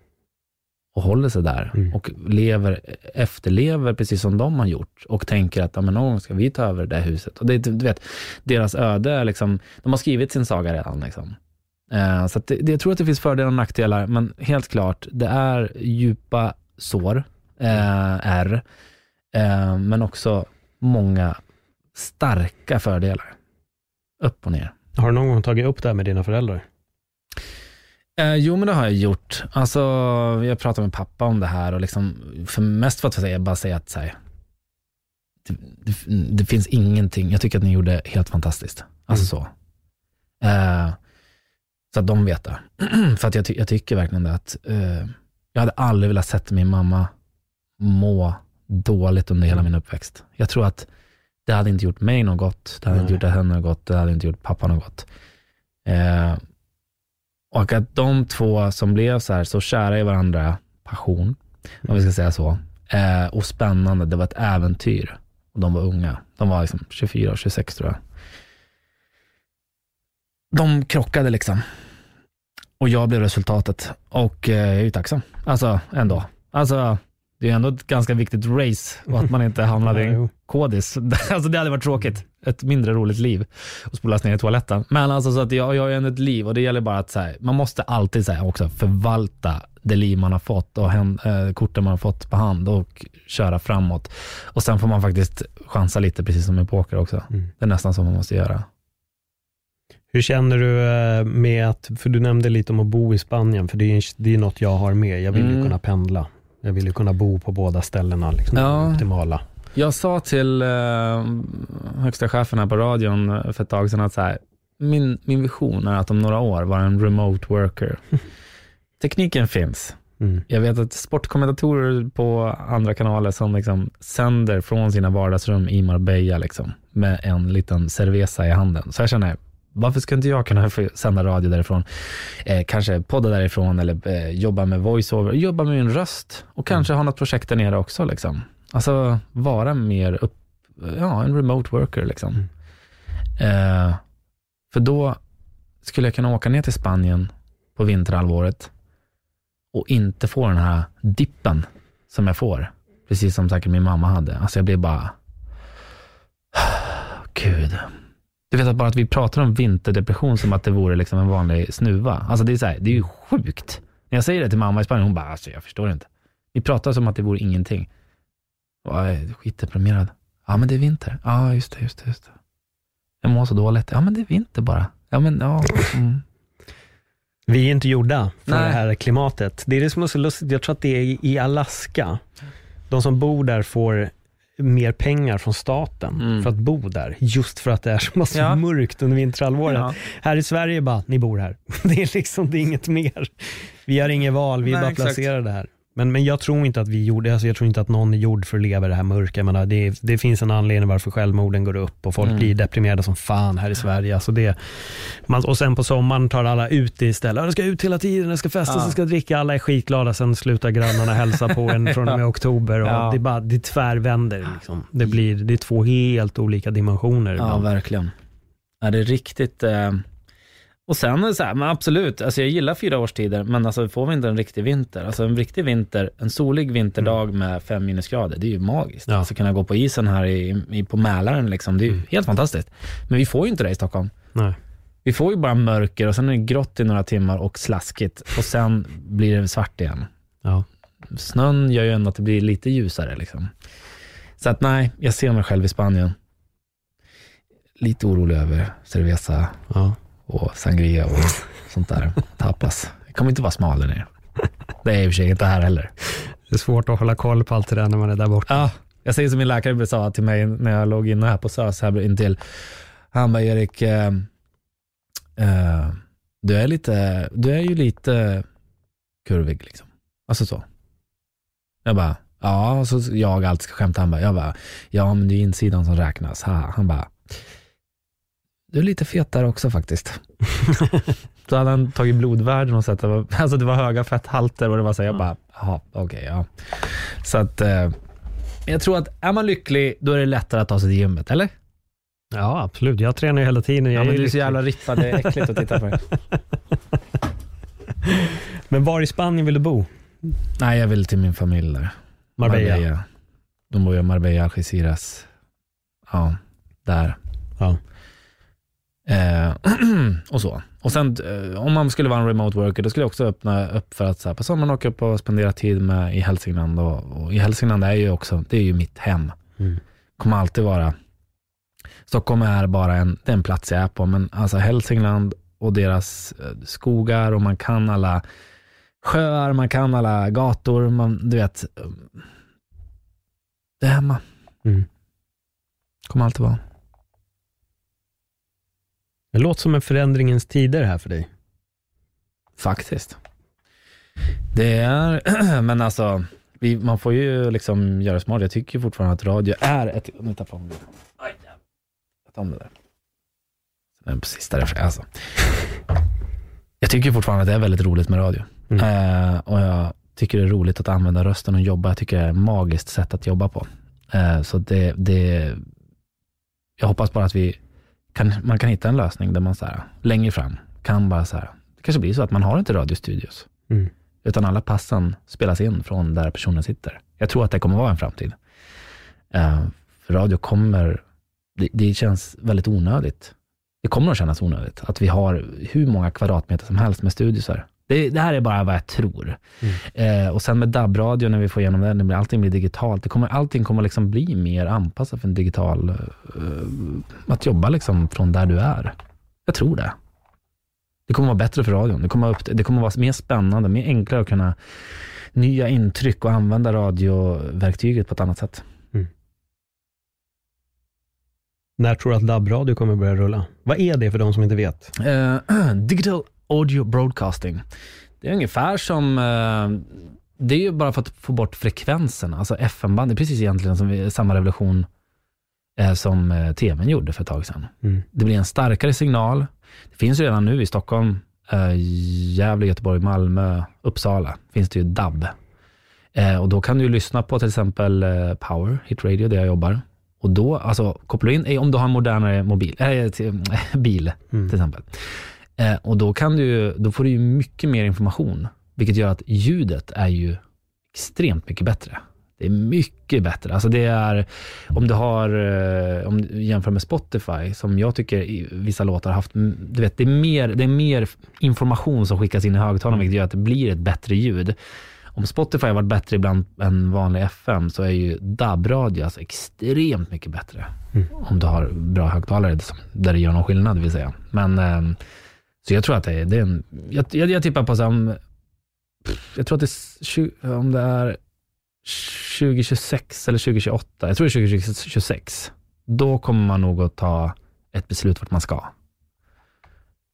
och håller sig där Mm. och lever, efterlever precis som de har gjort och tänker att ja, men någon gång ska vi ta över det här huset. Och det, du vet, deras öde, är liksom, de har skrivit sin saga redan. Liksom. Eh, så det, det, jag tror att det finns fördelar och nackdelar, men helt klart, det är djupa sår, eh, är, eh, men också många starka fördelar. Upp och ner. Har du någon gång tagit upp det här med dina föräldrar? Eh, jo, men det har jag gjort. Alltså, jag pratar med pappa om det här och liksom, för mest för att säga, bara säga att så här, det, det, det finns ingenting. Jag tycker att ni gjorde helt fantastiskt. Alltså så. Eh, så att de vet det. för att jag, jag tycker verkligen det att eh, jag hade aldrig velat sett min mamma må dåligt under hela min uppväxt. Jag tror att det hade inte gjort mig något gott, det hade inte Nej. gjort henne något gott, det hade inte gjort pappa något gott. Och att de två som blev så här så kära i varandra, passion, om vi ska säga så, eh, och spännande, det var ett äventyr. Och de var unga, de var liksom 24 och 26 tror jag. De krockade liksom. Och jag blev resultatet. Och eh, jag är ju tacksam. Alltså ändå. Alltså, det är ändå ett ganska viktigt race och att man inte hamnade i en kodis. Alltså det hade varit tråkigt. Ett mindre roligt liv och spolas ner i toaletten. Men alltså så att jag, jag har ju ändå ett liv och det gäller bara att så här, man måste alltid så här, också förvalta det liv man har fått och hän, eh, korten man har fått på hand och köra framåt. Och sen får man faktiskt chansa lite, precis som i poker också. Mm. Det är nästan så man måste göra. Hur känner du eh, med att, för du nämnde lite om att bo i Spanien, för det är ju det är något jag har med. Jag vill ju Mm. kunna pendla. Jag vill ju kunna bo på båda ställena, liksom, Ja. optimala. Jag sa till eh, högsta chefen här på radion eh, för ett tag sedan att så här, min, min vision är att om några år vara en remote worker. Tekniken finns. Mm. Jag vet att sportkommentatorer på andra kanaler som liksom sänder från sina vardagsrum i Marbella liksom, med en liten cerveza i handen. Så jag känner, varför ska inte jag kunna få sända radio därifrån? Eh, kanske podda därifrån eller eh, jobba med voiceover, jobba med min röst och kanske ha något projekt där nere också. Liksom. Alltså vara mer upp, ja, en remote worker. Liksom. Eh, för då skulle jag kunna åka ner till Spanien på vinterhalvåret och inte få den här dippen som jag får. Precis som säkert min mamma hade. Alltså jag blir bara, gud. Du vet att bara att vi pratar om vinterdepression som att det vore liksom en vanlig snuva. Alltså det är, så här, det är ju sjukt. När jag säger det till mamma i Spanien, hon bara, alltså jag förstår inte. Vi pratar som att det vore ingenting. Och jag är skitdeprimerad. Ja men det är vinter. Ja just det, just det, just det. Jag mår så dåligt. Ja men det är vinter bara. Ja men ja. Mm. Vi är inte gjorda för Nej. det här klimatet. Det är det som är så lustigt. Jag tror att det är i Alaska. De som bor där får mer pengar från staten Mm. för att bo där. Just för att det är så massa Ja. mörkt under vinterhalvåret. Ja. Här i Sverige bara, ni bor här. Det är liksom det är inget mer. Vi har inget val, vi är bara exakt. placerade här. Men, men jag tror inte att vi gjorde, alltså jag tror inte att någon är gjord för att leva i det här mörka. Jag menar, det, det finns en anledning varför självmorden går upp och folk Mm. blir deprimerade som fan här i Sverige. Alltså det, man, och sen på sommaren tar alla ut det istället. "Ja, Det ska ut hela tiden, det ska festas, Ja. det ska dricka. Alla är skitglada, sen slutar grannarna hälsa på en från och med oktober. Och Ja. det, är bara, det tvärvänder. Liksom. Det, blir, det är två helt olika dimensioner. Ja, ibland. verkligen. Ja, det är riktigt... Eh... Och sen är det så här, men absolut, alltså jag gillar fyra årstider, men alltså får vi inte en riktig vinter, alltså en riktig vinter, en solig vinterdag med fem minusgrader, det är ju magiskt. Ja. Alltså kunna gå på isen här i, i, på Mälaren, liksom, det är ju helt fantastiskt. Men vi får ju inte det i Stockholm. Nej. Vi får ju bara mörker och sen är det grått i några timmar och slaskigt och sen blir det svart igen. Ja. Snön gör ju ändå att det blir lite ljusare. Liksom. Så att nej, jag ser mig själv i Spanien. Lite orolig över cerveza Ja. Och sangria och sånt där. Tapas. Det kommer inte vara smal där nere. Det är i och för sig inte här heller. Det är svårt att hålla koll på allt det där när man är där borta. Ja, jag säger som min läkare sa till mig när jag låg inne här på SÖS här intill. Han bara, Erik, eh, eh, du, är lite, du är ju lite kurvig liksom. Alltså så. Jag bara, ja, så jag alltid ska skämta. Han bara, jag bara, ja men det är insidan som räknas. Ha. Han bara, du är lite fet där också faktiskt. så hade han tagit blodvärden och sett att det var, alltså det var höga fetthalter och det var så här, jag bara, jaha, okej, ja. Så att, eh, jag tror att är man lycklig, då är det lättare att ta sig till gymmet, eller? Ja, absolut. Jag tränar ju hela tiden. Jag Ja, men är du är så jävla rippad, det är äckligt att titta på det. Men var i Spanien vill du bo? Nej, jag vill till min familj där. Marbella? De bor i Marbella, Algeciras. Ja, där. Ja. Eh, och så. Och sen eh, om man skulle vara en remote worker, då skulle jag också öppna upp för att så här, på sommaren åka upp och spendera tid med i Hälsingland. Och, och i Hälsingland är ju också, det är ju mitt hem. Mm. Kommer alltid vara, Stockholm är bara en, det är en plats jag är på, men alltså Hälsingland och deras eh, skogar och man kan alla sjöar, man kan alla gator, man, du vet. eh, Det är hemma. Mm. Kommer alltid vara. Det låter som en förändringens tider här för dig. Faktiskt. Det är, men alltså, vi, man får ju liksom göra smart. Jag tycker fortfarande att radio är ett... Nu tappade jag tar om det där. Den på sista refrängen, alltså. Jag tycker fortfarande att det är väldigt roligt med radio. Mm. Eh, och jag tycker det är roligt att använda rösten och jobba. Jag tycker det är ett magiskt sätt att jobba på. Eh, så det, det, jag hoppas bara att vi kan, man kan hitta en lösning där man så här, längre fram kan bara så här, det kanske blir så att man har inte radiostudios, Mm. utan alla passen spelas in från där personen sitter. Jag tror att det kommer vara en framtid. Eh, för radio kommer, det, det känns väldigt onödigt. Det kommer att kännas onödigt att vi har hur många kvadratmeter som helst med studiosar. Det, det här är bara vad jag tror. Eh, och sen med DAB-radio, när vi får igenom den, allting blir digitalt. Det kommer, allting kommer liksom bli mer anpassat för en digital, eh, att jobba liksom från där du är. Jag tror det. Det kommer vara bättre för radion. Det kommer, upp, det kommer vara mer spännande, mer enklare att kunna nya intryck och använda radioverktyget på ett annat sätt. När tror du att DAB-radio kommer börja rulla? Vad är det för de som inte vet? Eh, digital audio broadcasting. Det är ungefär som, eh, det är ju bara för att få bort frekvensen, alltså FM-band. Det är precis egentligen som vi, samma revolution eh, som eh, tvn gjorde för ett tag sedan. Mm. Det blir en starkare signal. Det finns ju redan nu i Stockholm, eh, Gävle, Göteborg, Malmö, Uppsala, finns det ju DAB. Eh, och då kan du lyssna på till exempel eh, Power, Hit Radio, där jag jobbar. Och då, alltså kopplar du in, om du har en modernare mobil, äh, bil Mm. till exempel. Eh, och då, kan du, då får du ju mycket mer information, vilket gör att ljudet är ju extremt mycket bättre. Det är mycket bättre. Alltså det är, om du har, eh, om du jämför med Spotify, som jag tycker vissa låtar har haft, mm, du vet, det är mer, det är mer information som skickas in i högtalaren, vilket gör att det blir ett bättre ljud. Om Spotify har varit bättre ibland än vanlig FM, så är ju DAB-radio alltså extremt mycket bättre. Om du har bra högtalare där det gör någon skillnad, vill säga. Men, ehm, så jag tror att det är, det är en, jag, jag, jag tippar på så här om, pff, jag tror att det är, om det är 2026 eller 2028, jag tror det är 2026, då kommer man nog att ta ett beslut vart man ska.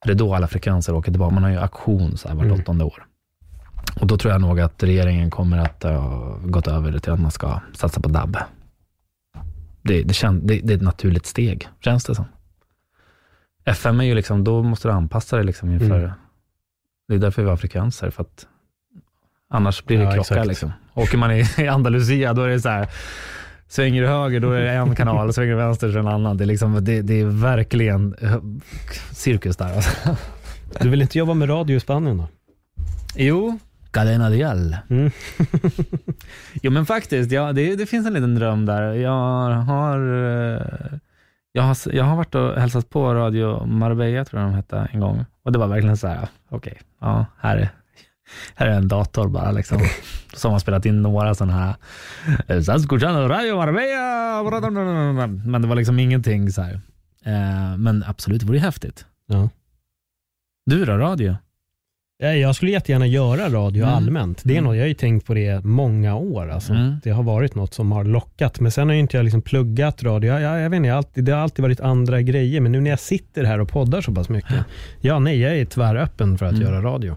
För det är då alla frekvenser åker tillbaka. Man har ju auktion så här vart Mm. åttonde år. Och då tror jag nog att regeringen kommer att ha gått över till att man ska satsa på DAB. Det, det, kän, det, det är ett naturligt steg, känns det som. FM är ju liksom, då måste du anpassa dig liksom inför, Mm. det är därför vi har frekvenser, för att annars blir det Ja, krocka. Liksom. Åker man i, i Andalusia, då är det så här, svänger du höger, då är det en kanal, svänger du vänster, så är det en annan. Det är, liksom, det, det är verkligen cirkus där. Alltså. Du vill inte jobba med radio i Spanien då? Jo, Cadena Dial. Mm. jo men faktiskt, ja, det, det finns en liten dröm där. Jag har, eh, jag har, jag har varit och hälsat på Radio Marbella, tror jag de hette, en gång. Och det var verkligen så här, okej, ja, här är, här är en dator bara liksom. Som har spelat in några sådana här, "Estás escuchando Radio Marbella. Men det var liksom ingenting så här. Eh, Men absolut, det vore ju häftigt. Ja. Du då, radio? Ja, Jag skulle jättegärna göra radio Mm. allmänt. Det är Mm. något, jag har ju tänkt på det många år. Alltså. Mm. Det har varit något som har lockat. Men sen har ju inte jag liksom pluggat radio. Jag, jag, jag vet inte, jag alltid, det har alltid varit andra grejer. Men nu när jag sitter här och poddar så pass mycket. Ja, nej, jag är tväröppen för att Mm. göra radio.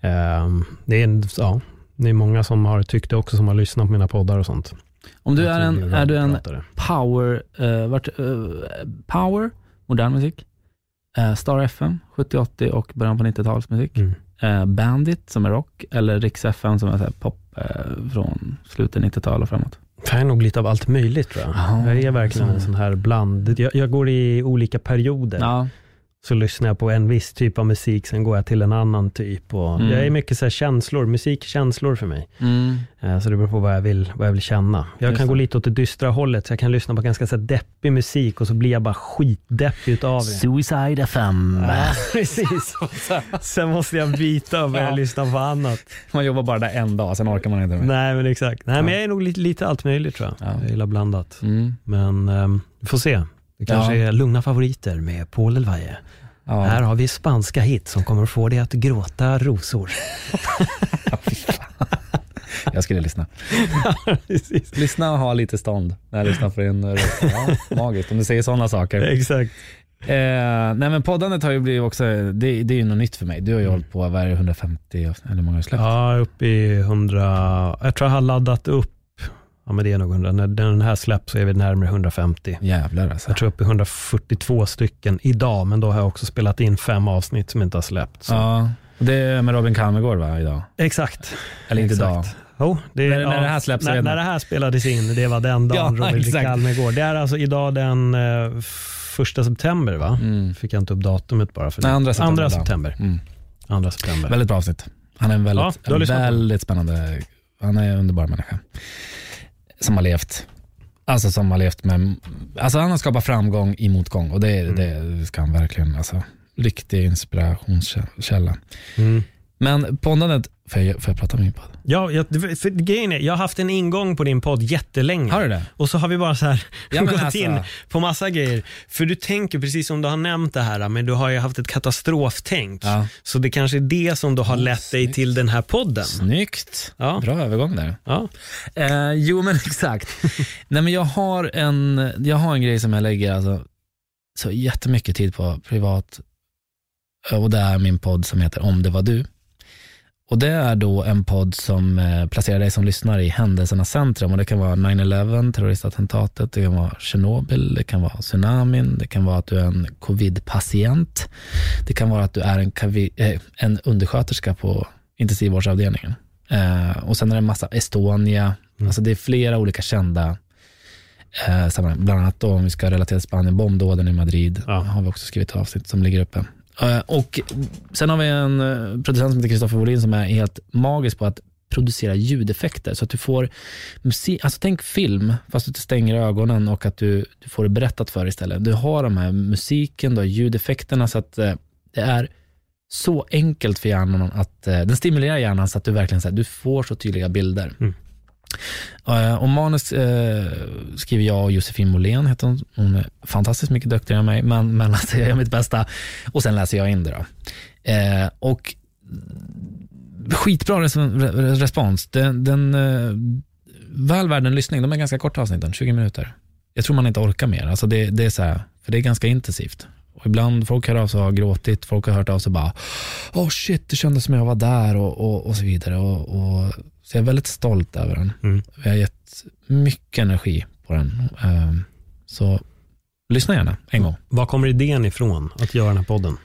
Ehm, det, är, ja, det är många som har tyckt det också, som har lyssnat på mina poddar och sånt. Om du är en, är du en power, eh, vart, eh, power, modern musik, eh, Star FM, 70-80 och början på 90-talsmusik, Mm. eh, Bandit som är rock, eller Rix FM som är så pop eh, från slutet 90-tal och framåt. Jag är nog lite av allt möjligt tror jag. Jaha, jag är verkligen en sån här bland. Jag, jag går i olika perioder. Ja, så lyssnar jag på en viss typ av musik, sen går jag till en annan typ. Och Mm. Jag är mycket så här känslor, musikkänslor för mig. mm. Eh, Så det beror på vad jag vill, vad jag vill känna. Jag Just kan gå det. lite åt det dystra hållet, så jag kan lyssna på ganska så här deppig musik och så blir jag bara skitdeppig utav det. Suicide FM. Ja, precis. Sen måste jag byta och börja Ja. lyssna på annat. Man jobbar bara där en dag, sen orkar man inte mer. Nej men exakt. Nej men Ja. jag är nog lite, lite allt möjligt tror jag. Ja. Jag gillar blandat. Mm. Men ehm, vi får se. Det kanske Ja. är lugna favoriter med Paul Elvaje. Ja. Här har vi spanska hit som kommer att få dig att gråta rosor. Jag skulle lyssna. Lyssna och ha lite stånd när jag lyssnar på din röst. Ja, magiskt om du säger sådana saker. Exakt. Eh, nej men poddandet har ju blivit också, det, det är ju något nytt för mig. Du har ju hållit på, vad är det, 150, eller hur många har släppt? Ja, upp i 100. Jag tror jag har laddat upp, ja men det är nog 100. När den här släpps så är vi närmare 150. Jävlar alltså. Jag tror upp i 142 stycken idag, men då har jag också spelat in fem avsnitt som inte har släppts. Ja, det är med Robin Kalmegård va, idag? Exexakt. Eller inte Exakt. idag. Jo, det är, När- när det här släpps när, när det här spelades in, det var den dagen Ja, Robin exakt. Kalmegård. Det är alltså idag den eh, första september va? Mm. Fick jag inte upp datumet bara för Nej, det. andra september Andra september. Mm. Andra september. Väldigt bra avsnitt. Han är en Ja, väldigt, lyssnat på väldigt spännande, han är en underbar människa. Som har levt, alltså som har levt med, alltså han har skapat framgång i motgång och det, Mm. det ska han verkligen, alltså riktig inspirationskälla. Mm. Men poddandet, får jag, får jag prata med min podd? Ja, jag, för grejen är, jag har haft en ingång på din podd jättelänge. Har du det? Och så har vi bara så här Ja, gått alltså- in på massa grejer. För du tänker, precis som du har nämnt det här, men du har ju haft ett katastroftänk. Ja. Så det kanske är det som då har lett dig snyggt. till den här podden. Snyggt. Ja. Bra övergång där. Ja. Eh, jo men exakt. Nej men jag har en, jag har en grej som jag lägger alltså, så jättemycket tid på privat. Och det är min podd som heter Om det var du. Och det är då en podd som eh, placerar dig som lyssnar i händelsernas centrum. Och det kan vara 9-11, terroristattentatet, det kan vara Tjernobyl, det kan vara tsunamin, det kan vara att du är en covid-patient. Det kan vara att du är en, eh, en undersköterska på intensivvårdsavdelningen. Eh, och sen är det en massa Estonia, alltså det är flera olika kända eh, sammanhang. Bland annat då om vi ska relatera till Spanien, bombdåden i Madrid Ja. har vi också skrivit avsnitt som ligger uppe. Eh, och sen har vi en eh, producent som heter Kristoffer Wåhlin som är helt magisk på att producera ljudeffekter så att du får musik, alltså tänk film fast du inte stänger ögonen och att du, du får det berättat för dig istället. Du har de här musiken, du har ljudeffekterna så att eh, det är så enkelt för hjärnan att, den stimulerar hjärnan så att du verkligen så här, du får så tydliga bilder. Mm. Eh, och manus eh, skriver jag och Josefin Molén, heter hon. hon är fantastiskt mycket duktigare än mig, men, men alltså, jag gör mitt bästa och sen läser jag in det. Då. Eh, och skitbra res respons. Den, den, eh, väl värd en lyssning. De är ganska korta avsnitten, 20 minuter. Jag tror man inte orkar mer. Alltså det, det är så här, för det är ganska intensivt. Och ibland folk hör av sig och har gråtit, folk har hört av sig och bara, oh shit, det kändes som jag var där och, och, och så vidare. Och, och, så jag är väldigt stolt över den. Mm. Vi har gett mycket energi på den. Ehm, Så lyssna gärna en gång. Var kommer idén ifrån att göra den här podden?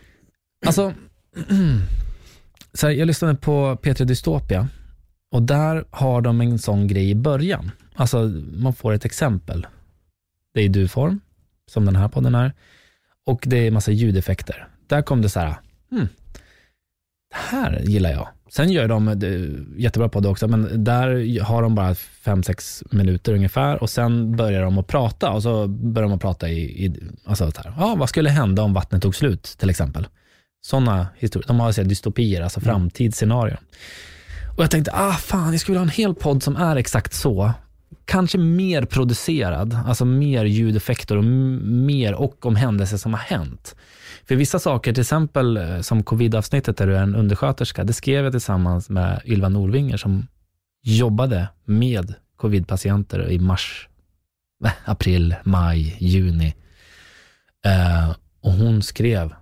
Alltså, så här, jag lyssnade på P3 Dystopia och där har de en sån grej i början. Alltså, man får ett exempel. Det är du-form, som den här podden är, och det är massa ljudeffekter. Där kom det så här, hmm, det här gillar jag. Sen gör de är jättebra på det också, men där har de bara fem sex minuter ungefär och sen börjar de att prata och så börjar de att prata i, i alltså så här, ja, vad skulle hända om vattnet tog slut till exempel. Sådana historier. De har så här dystopier, alltså framtidsscenarier. Och jag tänkte, ah fan, jag skulle vilja ha en hel podd som är exakt så. Kanske mer producerad, alltså mer ljudeffekter och mer och om händelser som har hänt. För vissa saker, till exempel eh, som covid-avsnittet där du är en undersköterska, det skrev jag tillsammans med Ylva Norvinger som jobbade med covid-patienter i mars, april, maj, juni. Eh, och hon skrev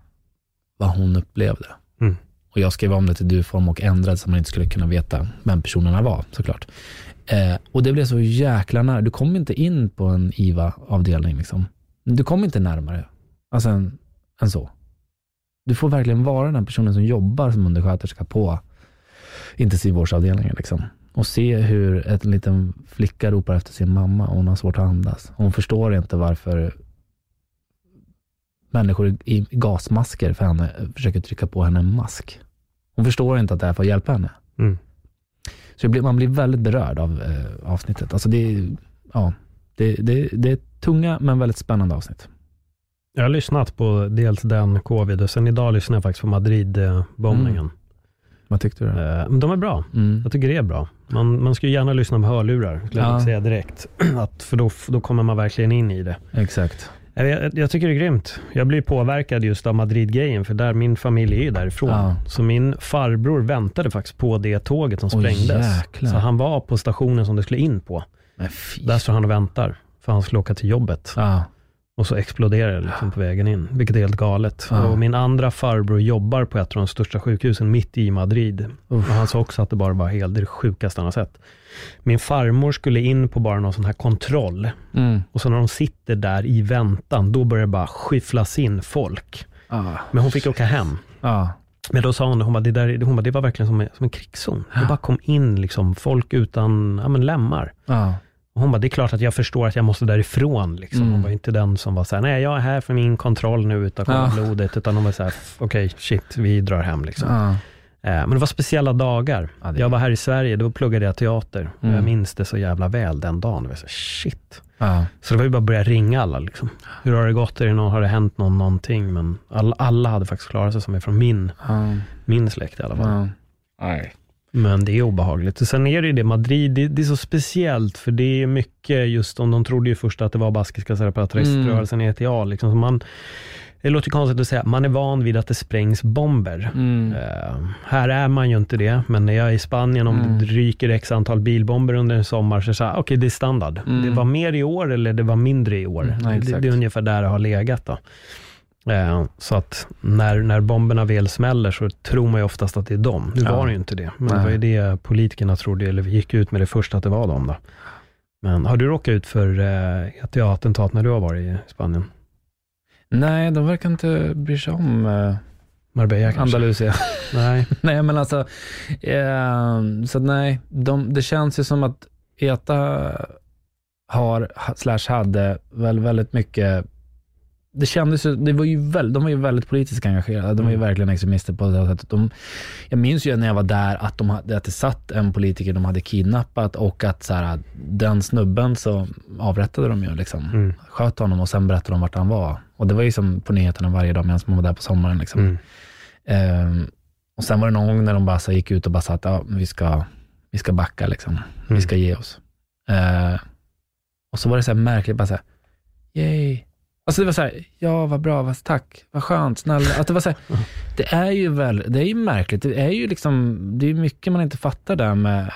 vad hon upplevde. Mm. Och jag skrev om det till du-form och ändrade så man inte skulle kunna veta vem personerna var såklart. Eh, och det blev så jäkla nära. Du kom inte in på en IVA-avdelning. Liksom. Du kom inte närmare alltså än, än så. Du får verkligen vara den personen som jobbar som undersköterska på intensivvårdsavdelningen. Liksom. Och se hur en liten flicka ropar efter sin mamma och hon har svårt att andas. Hon förstår inte varför människor i gasmasker för henne försöker trycka på henne en mask. Hon förstår inte att det här får hjälpa henne. Mm. Så blir, man blir väldigt berörd av eh, avsnittet. Alltså det, är- ja, det, det, det är tunga men väldigt spännande avsnitt. Jag har lyssnat på dels den covid och sen idag lyssnade jag faktiskt på Madrid-bombningen. Vad tyckte du? Eh, de är bra. Mm. Jag tycker det är bra. Man, man ska gärna lyssna på hörlurar, skulle Ja. jag säga direkt. Att, för då, då kommer man verkligen in i det. Exakt. Jag, jag, tycker det är grymt. Jag blir påverkad just av Madrid-grejen, för där min familj är ju därifrån. Ja. Så min farbror väntade faktiskt på det tåget som sprängdes. jäklar. så han var på stationen som det skulle in på. Där står han och väntar, för han skulle åka till jobbet. Ja. Och så exploderar det liksom på vägen in, vilket är helt galet. Ja. Och min andra farbror jobbar på ett av de största sjukhusen mitt i Madrid. Och han sa också att det bara var helt det sjukaste han har sett. Min farmor skulle in på bara någon sån här kontroll. Mm. Och så när de sitter där i väntan, då börjar det bara skyfflas in folk. Ja. Men hon fick åka hem. Ja. Men då sa hon, hon bara, det, där, hon bara, det var verkligen som en, som en krigszon. Det bara kom in liksom, folk utan ja, men lemmar. Och hon bara, det är klart att jag förstår att jag måste därifrån. Liksom. Mm. Hon var inte den som var så här, nej jag är här för min kontroll nu kolla Ja. blodet. Utan hon var så här, "F- okej shit, vi drar hem liksom. Ja. Eh, Men det var speciella dagar. Ja, det- Jag var här i Sverige, då pluggade jag teater. Och Mm. Jag minns det så jävla väl den dagen. Jag var så här, shit. Ja. Så det var ju bara att börja ringa alla. Liksom. Hur har det gått? Är det någon, har det hänt någon, någonting? Men alla, alla hade faktiskt klarat sig som är från min, Ja. min släkt i alla fall. Ja. Nej. Men det är obehagligt. Och sen är det ju det, Madrid, det, det är så speciellt, för det är mycket just om de trodde ju först att det var baskiska separatiströrelsen i ETA. Liksom. Så man, det låter konstigt att säga, man är van vid att det sprängs bomber. Mm. Eh, här är man ju inte det, men när jag är i Spanien, om Mm. det ryker x antal bilbomber under en sommar, så säger jag, okej det är standard. Mm. Det var mer i år eller det var mindre i år. Mm, ja, det, det är ungefär där det har legat. Då. Eh, så att när, när bomberna väl smäller så tror man ju oftast att det är dem. Nu Ja. var det ju inte det, men det Nej. var ju det politikerna trodde, eller gick ut med det först att det var dem. Då. Men har du råkat ut för eh, ett attentat när du har varit i Spanien? Nej, de verkar inte bry sig om eh, Marbella kanske? Andalusia. Nej. nej, men alltså, eh, så nej, de, det känns ju som att ETA har, ha- slash hade, väl väldigt mycket det kändes ju, det var ju väl, de var ju väldigt politiskt engagerade. De var ju Mm. verkligen extremister på det sättet. De, jag minns ju när jag var där att, de hade, att det satt en politiker de hade kidnappat och att så här, den snubben så avrättade de ju. Liksom. Mm. Sköt honom och sen berättade de vart han var. Och det var ju som på nyheterna varje dag medan man var där på sommaren. Liksom. Mm. Ehm, och sen var det någon gång när de bara så gick ut och bara sa att ja, vi, ska, vi ska backa, liksom. vi Mm. ska ge oss. Ehm, och så var det så här märkligt, bara så här, yay. Alltså det var så här, ja vad bra, vad, tack, vad skönt, snälla. Att det var så här, det är ju väl, det är ju märkligt. Det är ju liksom, det är mycket man inte fattar där med,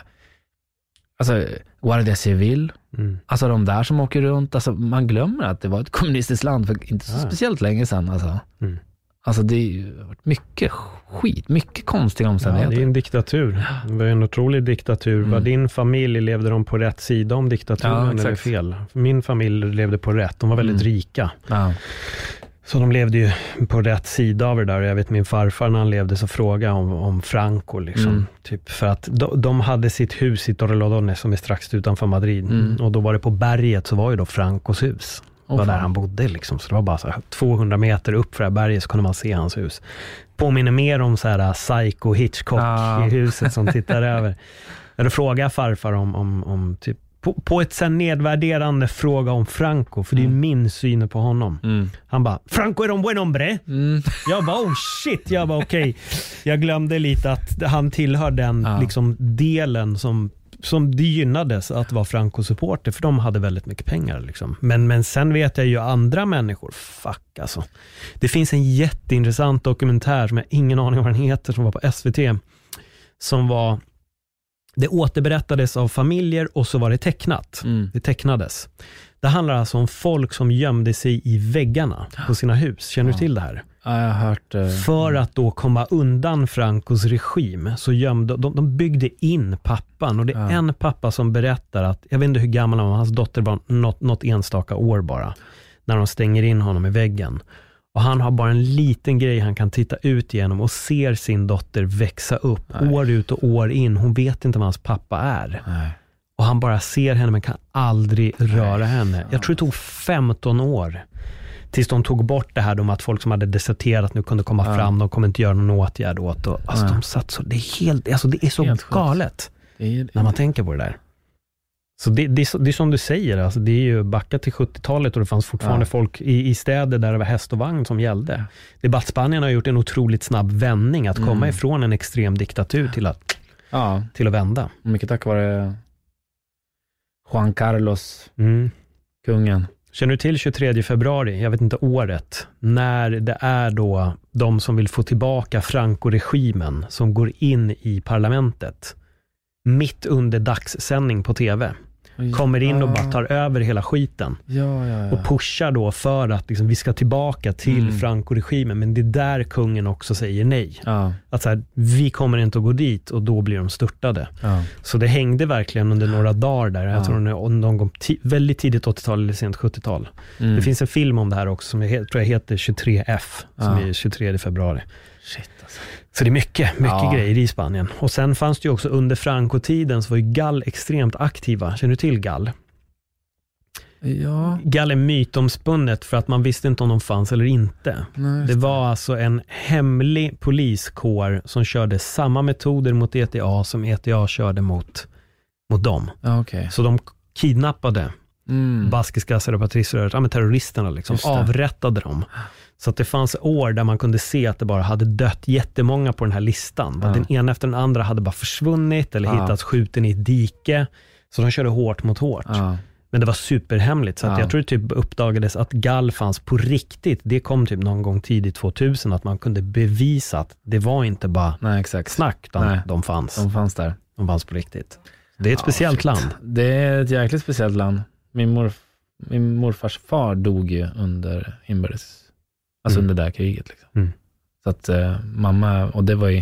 alltså Guardia Civil, Mm. Alltså de där som åker runt, alltså, man glömmer att det var ett kommunistiskt land för inte så Ja. speciellt länge sedan. Alltså. Mm. Alltså det ju varit mycket skit, mycket konstiga Ja, omständigheter. det är en diktatur. Det var en otrolig diktatur. Mm. Var din familj, levde de på rätt sida om Ja, diktaturen exakt. eller fel? Min familj levde på rätt. De var väldigt Mm. rika. ja. Så de levde ju på rätt sida av det där. Jag vet min farfar när han levde så frågade om, om Franco. Liksom. Mm. Typ för att de, de hade sitt hus i Torrelodones som är strax utanför Madrid. Mm. Och då var det på berget så var ju då Francos hus. Åh, var där han bodde. Liksom. Så det var bara så här, 200 meter upp för det här berget så kunde man se hans hus. Påminner mer om så här uh, Psycho Hitchcock Ja. i huset som tittar över. Frågade jag farfar om, om, om typ, på, på ett sen nedvärderande fråga om Franco, för det är ju min syn på honom. Mm. Han bara, Franco är un buen hombre. Mm. Jag bara, oh shit. Jag bara, okej. Jag glömde lite att han tillhör den Ja. liksom, delen som, som det gynnades att vara Franco-supporter, för de hade väldigt mycket pengar. Liksom. Men, men sen vet jag ju andra människor, fuck alltså. Det finns en jätteintressant dokumentär som jag ingen aning om vad den heter, som var på SVT, som var, det återberättades av familjer och så var det tecknat. Mm. Det tecknades. Det handlar alltså om folk som gömde sig i väggarna på sina hus. Känner du till det här? Ja, jag har hört. eh, För att då komma undan Francos regim så gömde de, de byggde in pappan. Och det är Ja. en pappa som berättar att, jag vet inte hur gammal han var, hans dotter var något, något enstaka år bara, när de stänger in honom i väggen. Och han har bara en liten grej han kan titta ut genom och ser sin dotter växa upp Nej. år ut och år in. Hon vet inte vad hans pappa är. Nej. Och han bara ser henne men kan aldrig röra henne. Jag tror det tog 15 år tills de tog bort det här om att folk som hade deserterat nu kunde komma Ja. fram. De kommer inte göra någon åtgärd åt och, alltså Nej. de satt så, det är helt, alltså det är så Helt galet Det är, när man tänker på det där. Så det, det, är, det är som du säger, alltså det är ju backa till 70-talet och det fanns fortfarande Ja. folk i, i städer där det var häst och vagn som gällde. Debattspanien har gjort en otroligt snabb vändning, att komma Mm. ifrån en extrem diktatur till att, ja, till att vända. mycket tack vare Juan Carlos, Mm. kungen. Känner du till 23 februari, jag vet inte året, när det är då de som vill få tillbaka Franco-regimen som går in i parlamentet mitt under dagssändning på TV. Kommer in och bara tar över hela skiten Ja, ja, ja. och pushar då för att liksom, vi ska tillbaka till Mm. Franco-regimen. Men det är där kungen också säger nej. Att så här, vi kommer inte att gå dit och då blir de störtade. Så det hängde verkligen under några dagar där. Jag Ja. tror är någon gång väldigt tidigt 80-tal eller sent 70-tal. Mm. Det finns en film om det här också som jag tror jag heter 23F, som är 23 februari. Shit alltså. Så det är mycket, mycket Ja. grejer i Spanien. Och sen fanns det ju också under Franco-tiden så var ju Gall extremt aktiva. Känner du till Gall? Ja, Gall är mytomspunnet för att man visste inte om de fanns eller inte. nej, Det var alltså en hemlig poliskår som körde samma metoder mot ETA som ETA körde mot, mot dem. ja, okej. Så de kidnappade Mm. baskiska separatiströrelsen, ja, terroristerna liksom, avrättade dem. Så att det fanns år där man kunde se att det bara hade dött jättemånga på den här listan. Ja. Den ena efter den andra hade bara försvunnit eller Ja. hittats skjuten i ett dike. Så de körde hårt mot hårt. Ja. Men det var superhemligt. Så att Ja. jag tror det typ uppdagades att gall fanns på riktigt. Det kom typ någon gång tidigt 2000, att man kunde bevisa att det var inte bara Nej, exakt. snack, utan Nej. de fanns. De fanns där. De fanns på riktigt. Det är ett speciellt shit. land. Det är ett jäkligt speciellt land. Min, morf, min morfars far dog ju under inbördes, alltså Mm. under det där kriget. Liksom. Mm. Så att eh, mamma, och det var ju,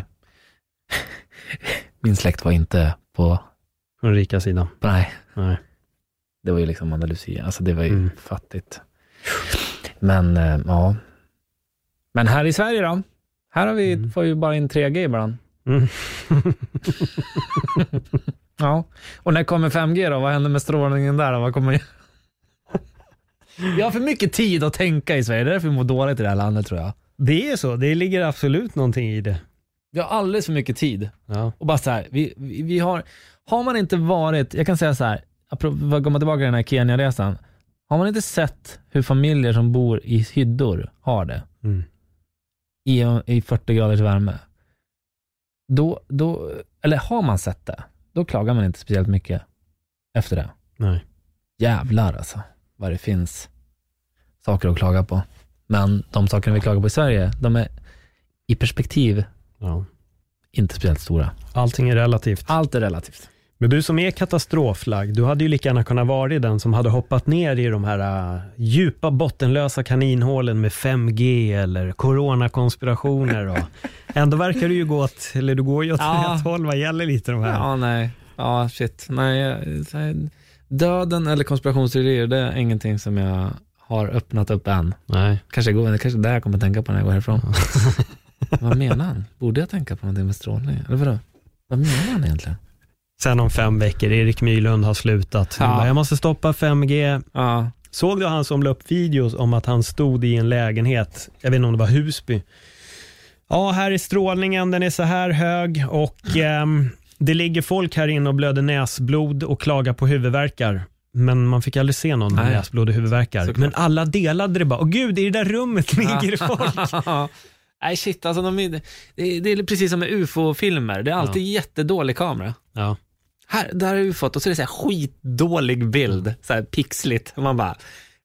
min släkt var inte på, På den rika sidan. nej, Nej. det var ju liksom Andalusia, alltså det var ju Mm. fattigt. Men eh, ja, men här i Sverige då? Här har vi, Mm. får ju bara in 3G ibland. Mm. Ja, och när kommer 5G då? Vad händer med strålningen där då? Vad kommer... Vi har för mycket tid att tänka i Sverige, det är därför vi mår dåligt i det här landet tror jag. Det är så, det ligger absolut någonting i det. Vi har alldeles för mycket tid. Ja. Och bara så här, vi, vi, vi har, har man inte varit, jag kan säga så här, apropå- att komma tillbaka till den här Kenya-resan. Har man inte sett hur familjer som bor i hyddor har det Mm. i, i 40 graders värme, då, då, eller har man sett det, då klagar man inte speciellt mycket efter det. Nej. Jävlar alltså, vad det finns saker att klaga på. Men de sakerna vi klagar på i Sverige, de är i perspektiv Ja. inte speciellt stora. Allting är relativt. Allt är relativt. Men du som är katastroflagd, du hade ju lika gärna kunnat vara den som hade hoppat ner i de här uh, djupa bottenlösa kaninhålen med 5G eller coronakonspirationer. Och ändå verkar du ju gå åt, eller du går ju åt Ja. rätt håll vad gäller lite de här. Ja, nej. Ja, shit. Nej, jag- här, döden eller konspirationsteorier, det är ingenting som jag har öppnat upp än. Nej. Kanske, går, det kanske det jag kommer tänka på när jag går härifrån. Vad menar han? Borde jag tänka på någonting med strålning? Eller vadå? Vad menar han egentligen? Sen om fem veckor, Erik Myrlund har slutat. Ja. bara, Jag måste stoppa 5G. Ja, Såg du han som la upp videos om att han stod i en lägenhet, jag vet inte om det var Husby. Ja, här är strålningen, den är så här hög och ehm, det ligger folk här inne och blöder näsblod och klagar på huvudvärkar. Men man fick aldrig se någon med näsblod och huvudvärkar. Men alla delade det bara. Åh gud, i det där rummet ligger det folk. Nej shit, alltså de är, det, det är precis som med ufo-filmer. Det är alltid jättedålig kamera. Ja. Här, där har ufot och så är det så här skitdålig bild, så här pixligt. Man bara,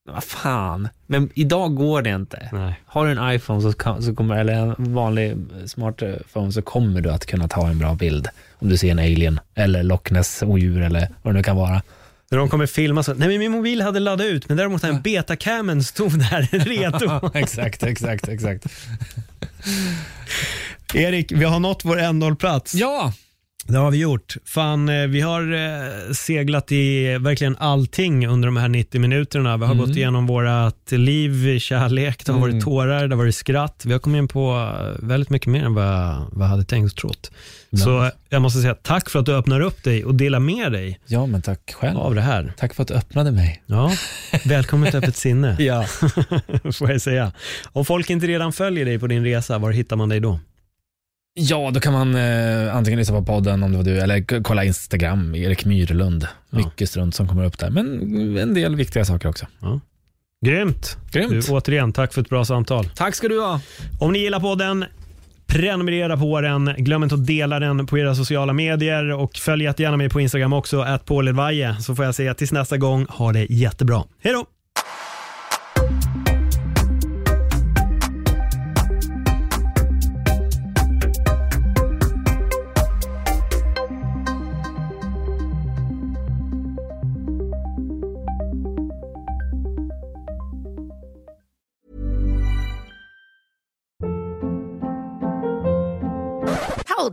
vad fan. Men idag går det inte. Nej. Har du en iPhone så, kan, så kommer, eller en vanlig smartphone så kommer du att kunna ta en bra bild. Om du ser en alien eller Loch Ness odjur eller vad det nu kan vara. När de kommer filma så, nej men min mobil hade laddat ut, men däremot den betacamen stod där redo. exakt, exakt, exakt. Erik, vi har nått vår ändhållplats. Ja, Det har vi gjort. Fan, eh, vi har eh, seglat i verkligen allting under de här 90 minuterna. Vi har gått igenom vårat liv, kärlek, det har varit tårar, det har varit skratt. Vi har kommit in på eh, väldigt mycket mer än vad jag, vad jag hade tänkt och trott. Så eh, jag måste säga tack för att du öppnar upp dig och delar med dig ja men tack själv. av det här. Tack för att du öppnade mig. Ja, välkommen till Öppet sinne, Ja. får jag säga. Om folk inte redan följer dig på din resa, var hittar man dig då? Ja, då kan man eh, antingen lyssna på podden om det var du, eller kolla Instagram, Erik Myrlund. Mycket strunt som kommer upp där, men en del viktiga saker också. Grymt! Grymt. Du, återigen, tack för ett bra samtal. Tack ska du ha. Om ni gillar podden, prenumerera på den. Glöm inte att dela den på era sociala medier och följ jättegärna mig på Instagram också, att så får jag säga tills nästa gång, ha det jättebra. Hej då!